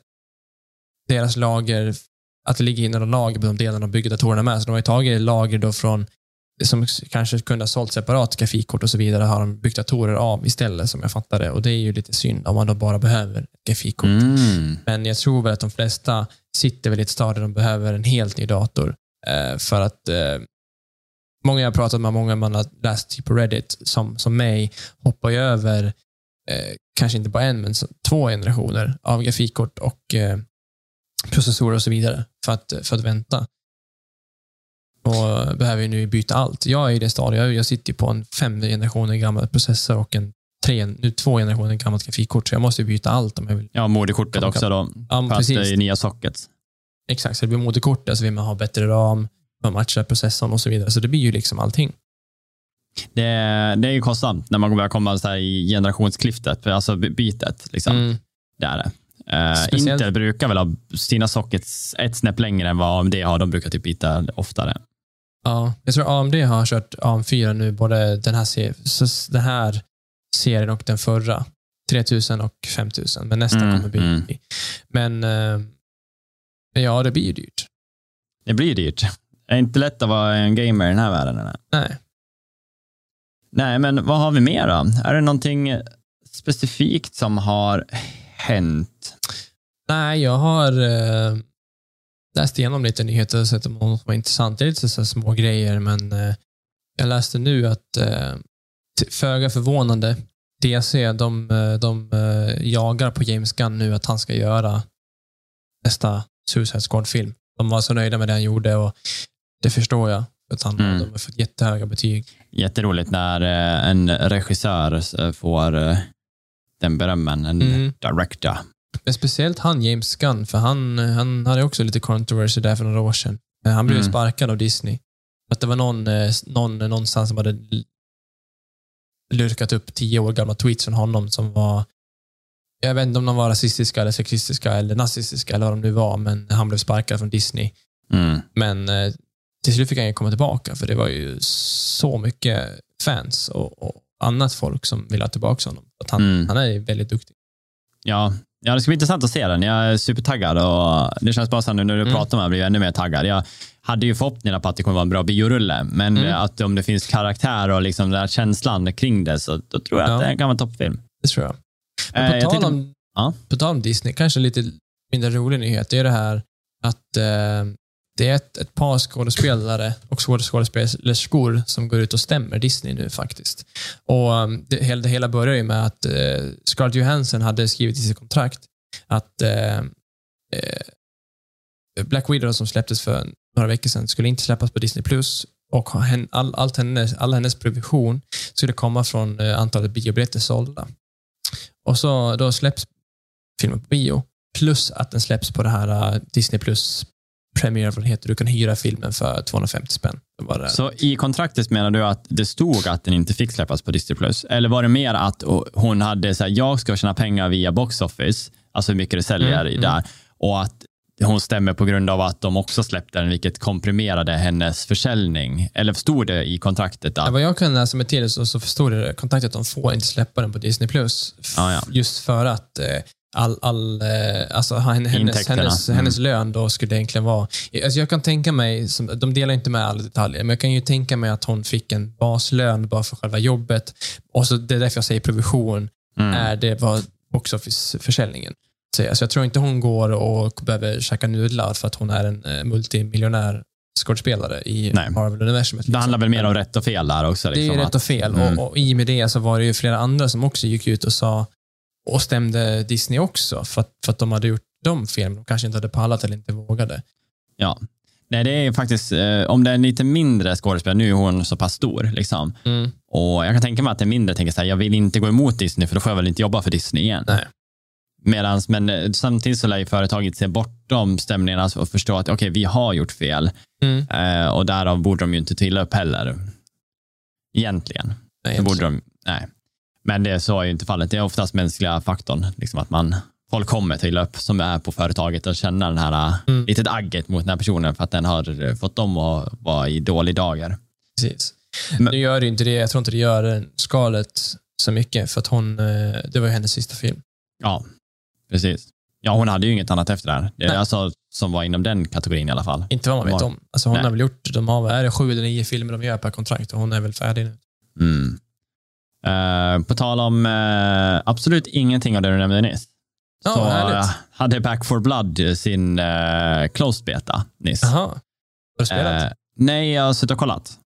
deras lager, att det ligger i några lager på de delarna de bygger datorerna med. Så de har ju tagit lager då från som kanske kunde ha sålt separat grafikkort och så vidare har de byggt datorer av istället som jag fattar det. Och det är ju lite synd om man då bara behöver ett grafikkort. Mm. Men jag tror väl att de flesta sitter väl i ett stadie de behöver en helt ny dator. Eh, för att eh, många jag har pratat med, många man har läst typ på Reddit, som, som mig, hoppar ju över eh, kanske inte bara en, men två generationer av grafikkort och eh, processorer och så vidare för att, för att vänta. Och behöver ju nu byta allt. Jag är i det stadiet, jag, sitter på en fem generationer gammal processor och en tre, nu två generationer gammalt grafikkort, så jag måste byta allt om jag vill. Ja, moderkortet också då. Ja, Fast precis. det är nya sockets. Exakt, så det blir moderkortet, så vill man ha bättre ram, man matchar processorn och så vidare. Så det blir ju liksom allting. Det, det är ju kostsamt när man börjar komma så i generationsklyftet, alltså by- bytet. Liksom. Mm. Det är det. Eh, Speciellt- Intel brukar väl ha sina sockets ett snäpp längre än vad AMD har. De brukar typ byta oftare. Ja, jag tror AMD har kört AM4 nu, både den här, ser, så den här serien och den förra. 3000 och 5000, men nästa Mm, kommer bli. mm. Men eh, ja, det blir ju dyrt. Det blir dyrt. Det är inte lätt att vara en gamer i den här världen. Eller? Nej. Nej, men vad har vi mer då? Är det någonting specifikt som har hänt? Nej, jag har eh, läst igenom lite nyheter och sett om något som var intressant. Det är lite så små grejer, men eh, jag läste nu att eh, föga förvånande, DC, de, eh, de eh, jagar på James Gunn nu att han ska göra nästa Suicide Squad-film. De var så nöjda med det han gjorde och det förstår jag. Han, Mm. De har fått jättehöga betyg. Jätteroligt när eh, en regissör eh, får eh, den berömmen, en Mm. director. Men speciellt han, James Gunn, för han, han hade också lite controversy där för några år sedan. Han blev Mm. sparkad av Disney. Att det var någon, någon någonstans som hade lurkat upp tio år gamla tweets från honom som var jag vet inte om de var rasistiska eller sexistiska eller nazistiska eller vad de nu var, men han blev sparkad från Disney. Mm. Men till slut fick han ju komma tillbaka, för det var ju så mycket fans och, och annat folk som ville ha tillbaka honom. Att han, Mm. han är väldigt duktig. Ja, ja, det ska bli intressant att se den. Jag är supertaggad och det känns bara så nu när du Mm. pratar med mig blir jag ännu mer taggad. Jag hade ju förhoppningar på att det kommer vara en bra biorulle, men Mm. att om det finns karaktär och liksom den här känslan kring det så då tror jag att Ja. det kan vara en toppfilm. Det tror jag. Men Eh, på, jag tal tänkte- om, Ja. på tal om Disney, kanske lite mindre rolig nyhet, det är det här att eh, det är ett, ett par skådespelare och skådespelerskor som går ut och stämmer Disney nu faktiskt. Och um, det, hela, det hela börjar ju med att eh, Scarlett Johansson hade skrivit i sitt kontrakt att eh, eh, Black Widow som släpptes för några veckor sedan skulle inte släppas på Disney Plus och ha all, allt hennes, all hennes provision skulle komma från eh, antalet biobiljetter sålda. Och så då släpps filmen på bio, plus att den släpps på det här eh, Disney Plus det heter. Du kan hyra filmen för 250 spänn. Så i kontraktet menar du att det stod att den inte fick släppas på Disney+. Plus? Eller var det mer att hon hade så här, jag ska tjäna pengar via box office, alltså hur mycket det säljer Mm, i där, och att hon stämmer på grund av att de också släppte den, vilket komprimerade hennes försäljning. Eller stod det i kontraktet? Ja, Att, vad jag kan läsa mig till så, så förstod det kontraktet att de får inte släppa den på Disney Plus. Ja, ja. Just för att eh, all, all, eh, alltså, hennes, Intäkterna. hennes, Mm. hennes lön då skulle egentligen vara... Alltså jag kan tänka mig, som, de delar inte med alla detaljer, men jag kan ju tänka mig att hon fick en baslön bara för själva jobbet. Och så Det är därför jag säger provision. mm. är det vad box office-försäljningen säger. Så jag tror inte hon går och behöver käka nudlar för att hon är en eh, multimiljonär skådespelare i. Marvel-universumet. Det handlar väl mer om rätt och fel där också. Det är Liksom, rätt och fel. Mm. Och, och I och med det så var det ju flera andra som också gick ut och sa och stämde Disney också för att, för att de hade gjort de fel. De kanske inte hade pallat eller inte vågade. Ja. Nej, det är faktiskt, eh, om det är en lite mindre skådespelare, nu är hon så pass stor, liksom. Mm. och jag kan tänka mig att det är mindre tänker så här, jag vill inte gå emot Disney, för då får jag väl inte jobba för Disney igen. Nej. Medans, men eh, samtidigt så lär ju företaget se bortom stämningarna och förstå att okej, vi har gjort fel. Mm. Eh, och därav borde de ju inte trilla upp heller. Egentligen. Nej, Så borde de, nej. Men det så är ju inte fallet. Det är oftast mänskliga faktorn. Liksom att man, folk kommer trilla upp som är på företaget och känna den här Mm. litet agget mot den här personen för att den har eh, fått dem att vara i dåliga dagar. Precis. Men- Nu gör det inte det. Jag tror inte det gör en Scarlett så mycket för att hon, eh, det var ju hennes sista film. Ja, precis. Ja, hon hade ju inget annat efter det här. Det, Nej. alltså, som var inom den kategorin i alla fall. Inte vad man vet Var- om. Alltså hon Nej. har väl gjort, de har, är det sju eller nio filmer de gör per kontrakt och hon är väl färdig nu. Mm. Eh, på tal om eh, absolut ingenting av det du nämnde nyss. Ja, så härligt. eh, hade Back for Blood sin uh, closed beta nyss. Jaha. Har du spelat? Eh, nej, jag har suttit och kollat.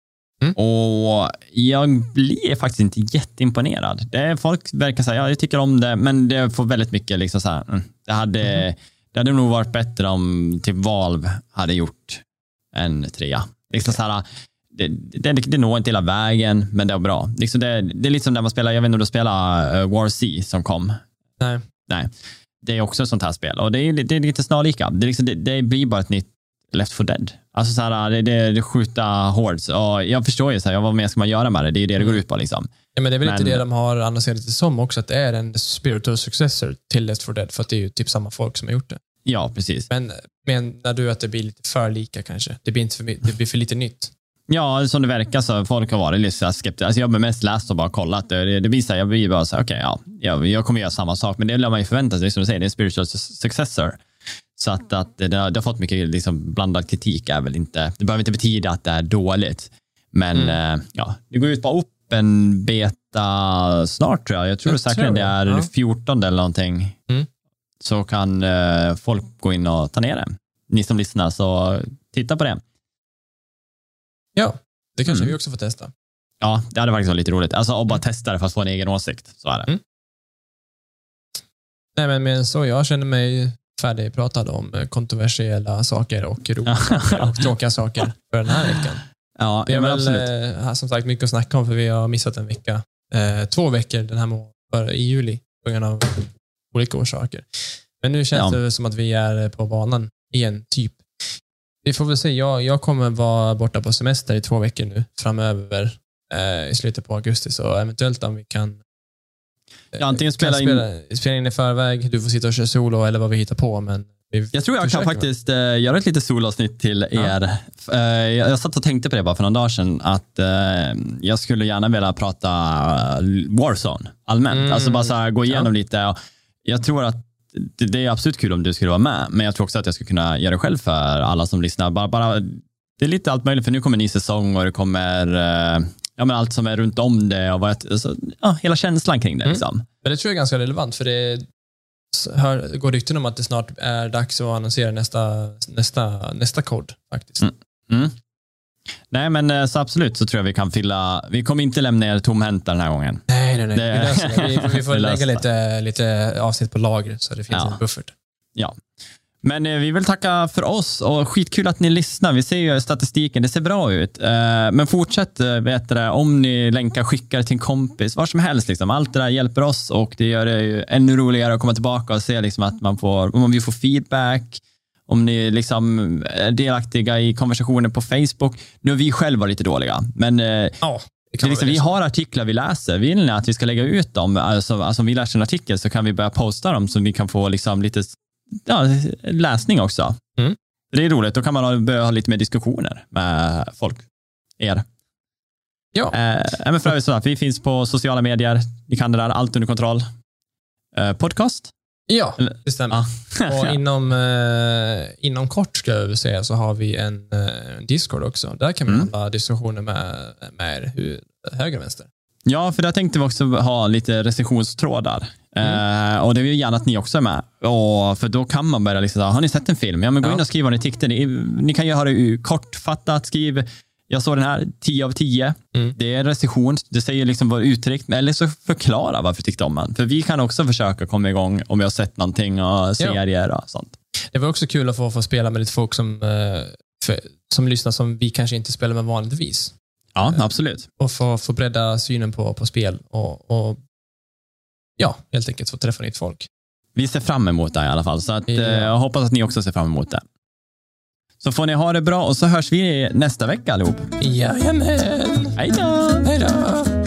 Mm. Och jag blir faktiskt inte jätteimponerad. Det folk verkar säga, ja, jag tycker om det, men det får väldigt mycket liksom så här, mm, det hade, Mm. det hade nog varit bättre om typ Valve hade gjort en trea. Liksom så här, det, det, det når inte hela vägen, men det var bra. Liksom det, det är lite som när man spelar, jag vet inte om du spelar uh, War C som kom. Nej. Nej. Det är också ett sånt här spel och det är, det är lite snarlika. Det, är liksom, det, det blir bara ett nytt Left 4 Dead. Alltså så här, det, det, det skjuta hordes. Och jag förstår ju, så här, vad mer ska man göra med det? Det är ju det det går ut på. Liksom. Ja, men det är väl Men- inte det de har annonserat det som också, att det är en spiritual successor till Left 4 Dead, för att det är ju typ samma folk som har gjort det. Ja, precis. Men menar du att det blir lite för lika kanske? Det blir, inte för, det blir för lite nytt? Ja, som det verkar så folk har varit lite skeptiska. Alltså jag har mest läst och bara kollat. Det, det, visar, jag blir bara så okej, ja, jag, jag kommer göra samma sak. Men det lär man ju förvänta sig. Som du säger, det är en spiritual su- successor. Så att, att det, har, det har fått mycket liksom, blandad kritik. Är väl inte, det behöver inte betyda att det är dåligt. Men Mm. eh, ja, det går ut på öppen beta snart tror jag. Jag tror Jag säkert tror det det, är ja. 14 eller någonting. Mm. Så kan eh, folk gå in och ta ner det. Ni som lyssnar, så titta på det. Ja, det kanske Mm. vi också får testa. Ja, det hade faktiskt varit lite roligt. Alltså att bara testa det fast få en egen åsikt. Så är det. Mm. Nej, men, men så jag känner mig färdigpratad om eh, kontroversiella saker och roliga och tråkiga saker för den här veckan. Ja, har men väl absolut. eh, som sagt mycket att snacka om för vi har missat en vecka. Eh, två veckor den här må- för, i juli på grund av olika orsaker. Men nu känns Ja. det som att vi är på banan igen, typ. Vi får väl se. Jag, jag kommer vara borta på semester i två veckor nu framöver eh, i slutet på augusti, så eventuellt om vi kan eh, Ja, antingen kan spela in- spela, spela in i förväg, du får sitta och köra solo eller vad vi hittar på. Men vi Jag tror jag kan faktiskt eh, göra ett litet solavsnitt till Ja. er. Eh, jag, jag satt och tänkte på det bara för någon dag sedan, att eh, jag skulle gärna vilja prata eh, Warzone allmänt. Mm. Alltså bara så här, gå igenom Ja. lite. Jag tror att det, är absolut kul om du skulle vara med, men jag tror också att jag skulle kunna göra det själv för alla som lyssnar. Bara, bara, det är lite allt möjligt, för nu kommer en ny säsong och det kommer eh, ja, men allt som är runt om det och vad jag, alltså, ja, hela känslan kring det. Mm. Liksom. Men det tror jag är ganska relevant, för det hör, går rykten om att det snart är dags att annonsera nästa, nästa, nästa kod faktiskt. Mm. Mm. Nej, men eh, så absolut så tror jag vi kan fylla. Vi kommer inte lämna er tomhänta den här gången. Nej, nej, nej. Det- Vi, löser det. vi, får- vi får Vi lägga lite, lite avsnitt på lager så det finns Ja. en buffert. Ja. Men eh, vi vill tacka för oss och skitkul att ni lyssnar. Vi ser ju statistiken, det ser bra ut. Eh, men fortsätt, eh, vet du, det, om ni länkar, skickar till en kompis, vad som helst. Liksom. Allt det där hjälper oss och det gör det ju ännu roligare att komma tillbaka och se liksom, att man får, om vi får feedback, om ni liksom är delaktiga i konversationer på Facebook. Nu har vi själva varit lite dåliga, men eh, Ja, det är liksom, vi har artiklar vi läser. Vill ni att vi ska lägga ut dem? Alltså, alltså om vi läser en artikel så kan vi börja posta dem så vi kan få liksom lite ja, läsning också. Mm. Det är roligt. Då kan man börja ha lite mer diskussioner med folk. Er. Ja. Eh, men för övrigt så, vi finns på sociala medier. Ni kan det där. Allt under kontroll. Eh, podcast. Ja, det stämmer. Ja. Och inom, eh, inom kort ska jag säga så har vi en eh, Discord också. Där kan vi Mm. hålla diskussioner med, med er, hur, höger och vänster. Ja, för där tänkte vi också ha lite recensionstrådar. Eh, och det vill vi gärna att ni också är med. Och för då kan man börja liksom, har ni sett en film? Ja, men gå Ja. in och skriv vad ni tyckte. Ni, ni kan ju ha det kortfattat. Skriv, jag såg den här, 10 av 10. Mm. Det är en recension. Det säger liksom vad uttryckt. Eller så förklara varför tyckte om den. För vi kan också försöka komma igång om vi har sett någonting och serier och sånt. Det var också kul att få, få spela med lite folk som, eh, för, som lyssnar som vi kanske inte spelar med vanligtvis. Ja, absolut. Och få, få bredda synen på, på spel och, och ja, helt enkelt få träffa nytt folk. Vi ser fram emot det i alla fall. Så att, Ja. eh, jag hoppas att ni också ser fram emot det. Så får ni ha det bra och så hörs vi nästa vecka allihop. Jajamän! Hej då! Hej då!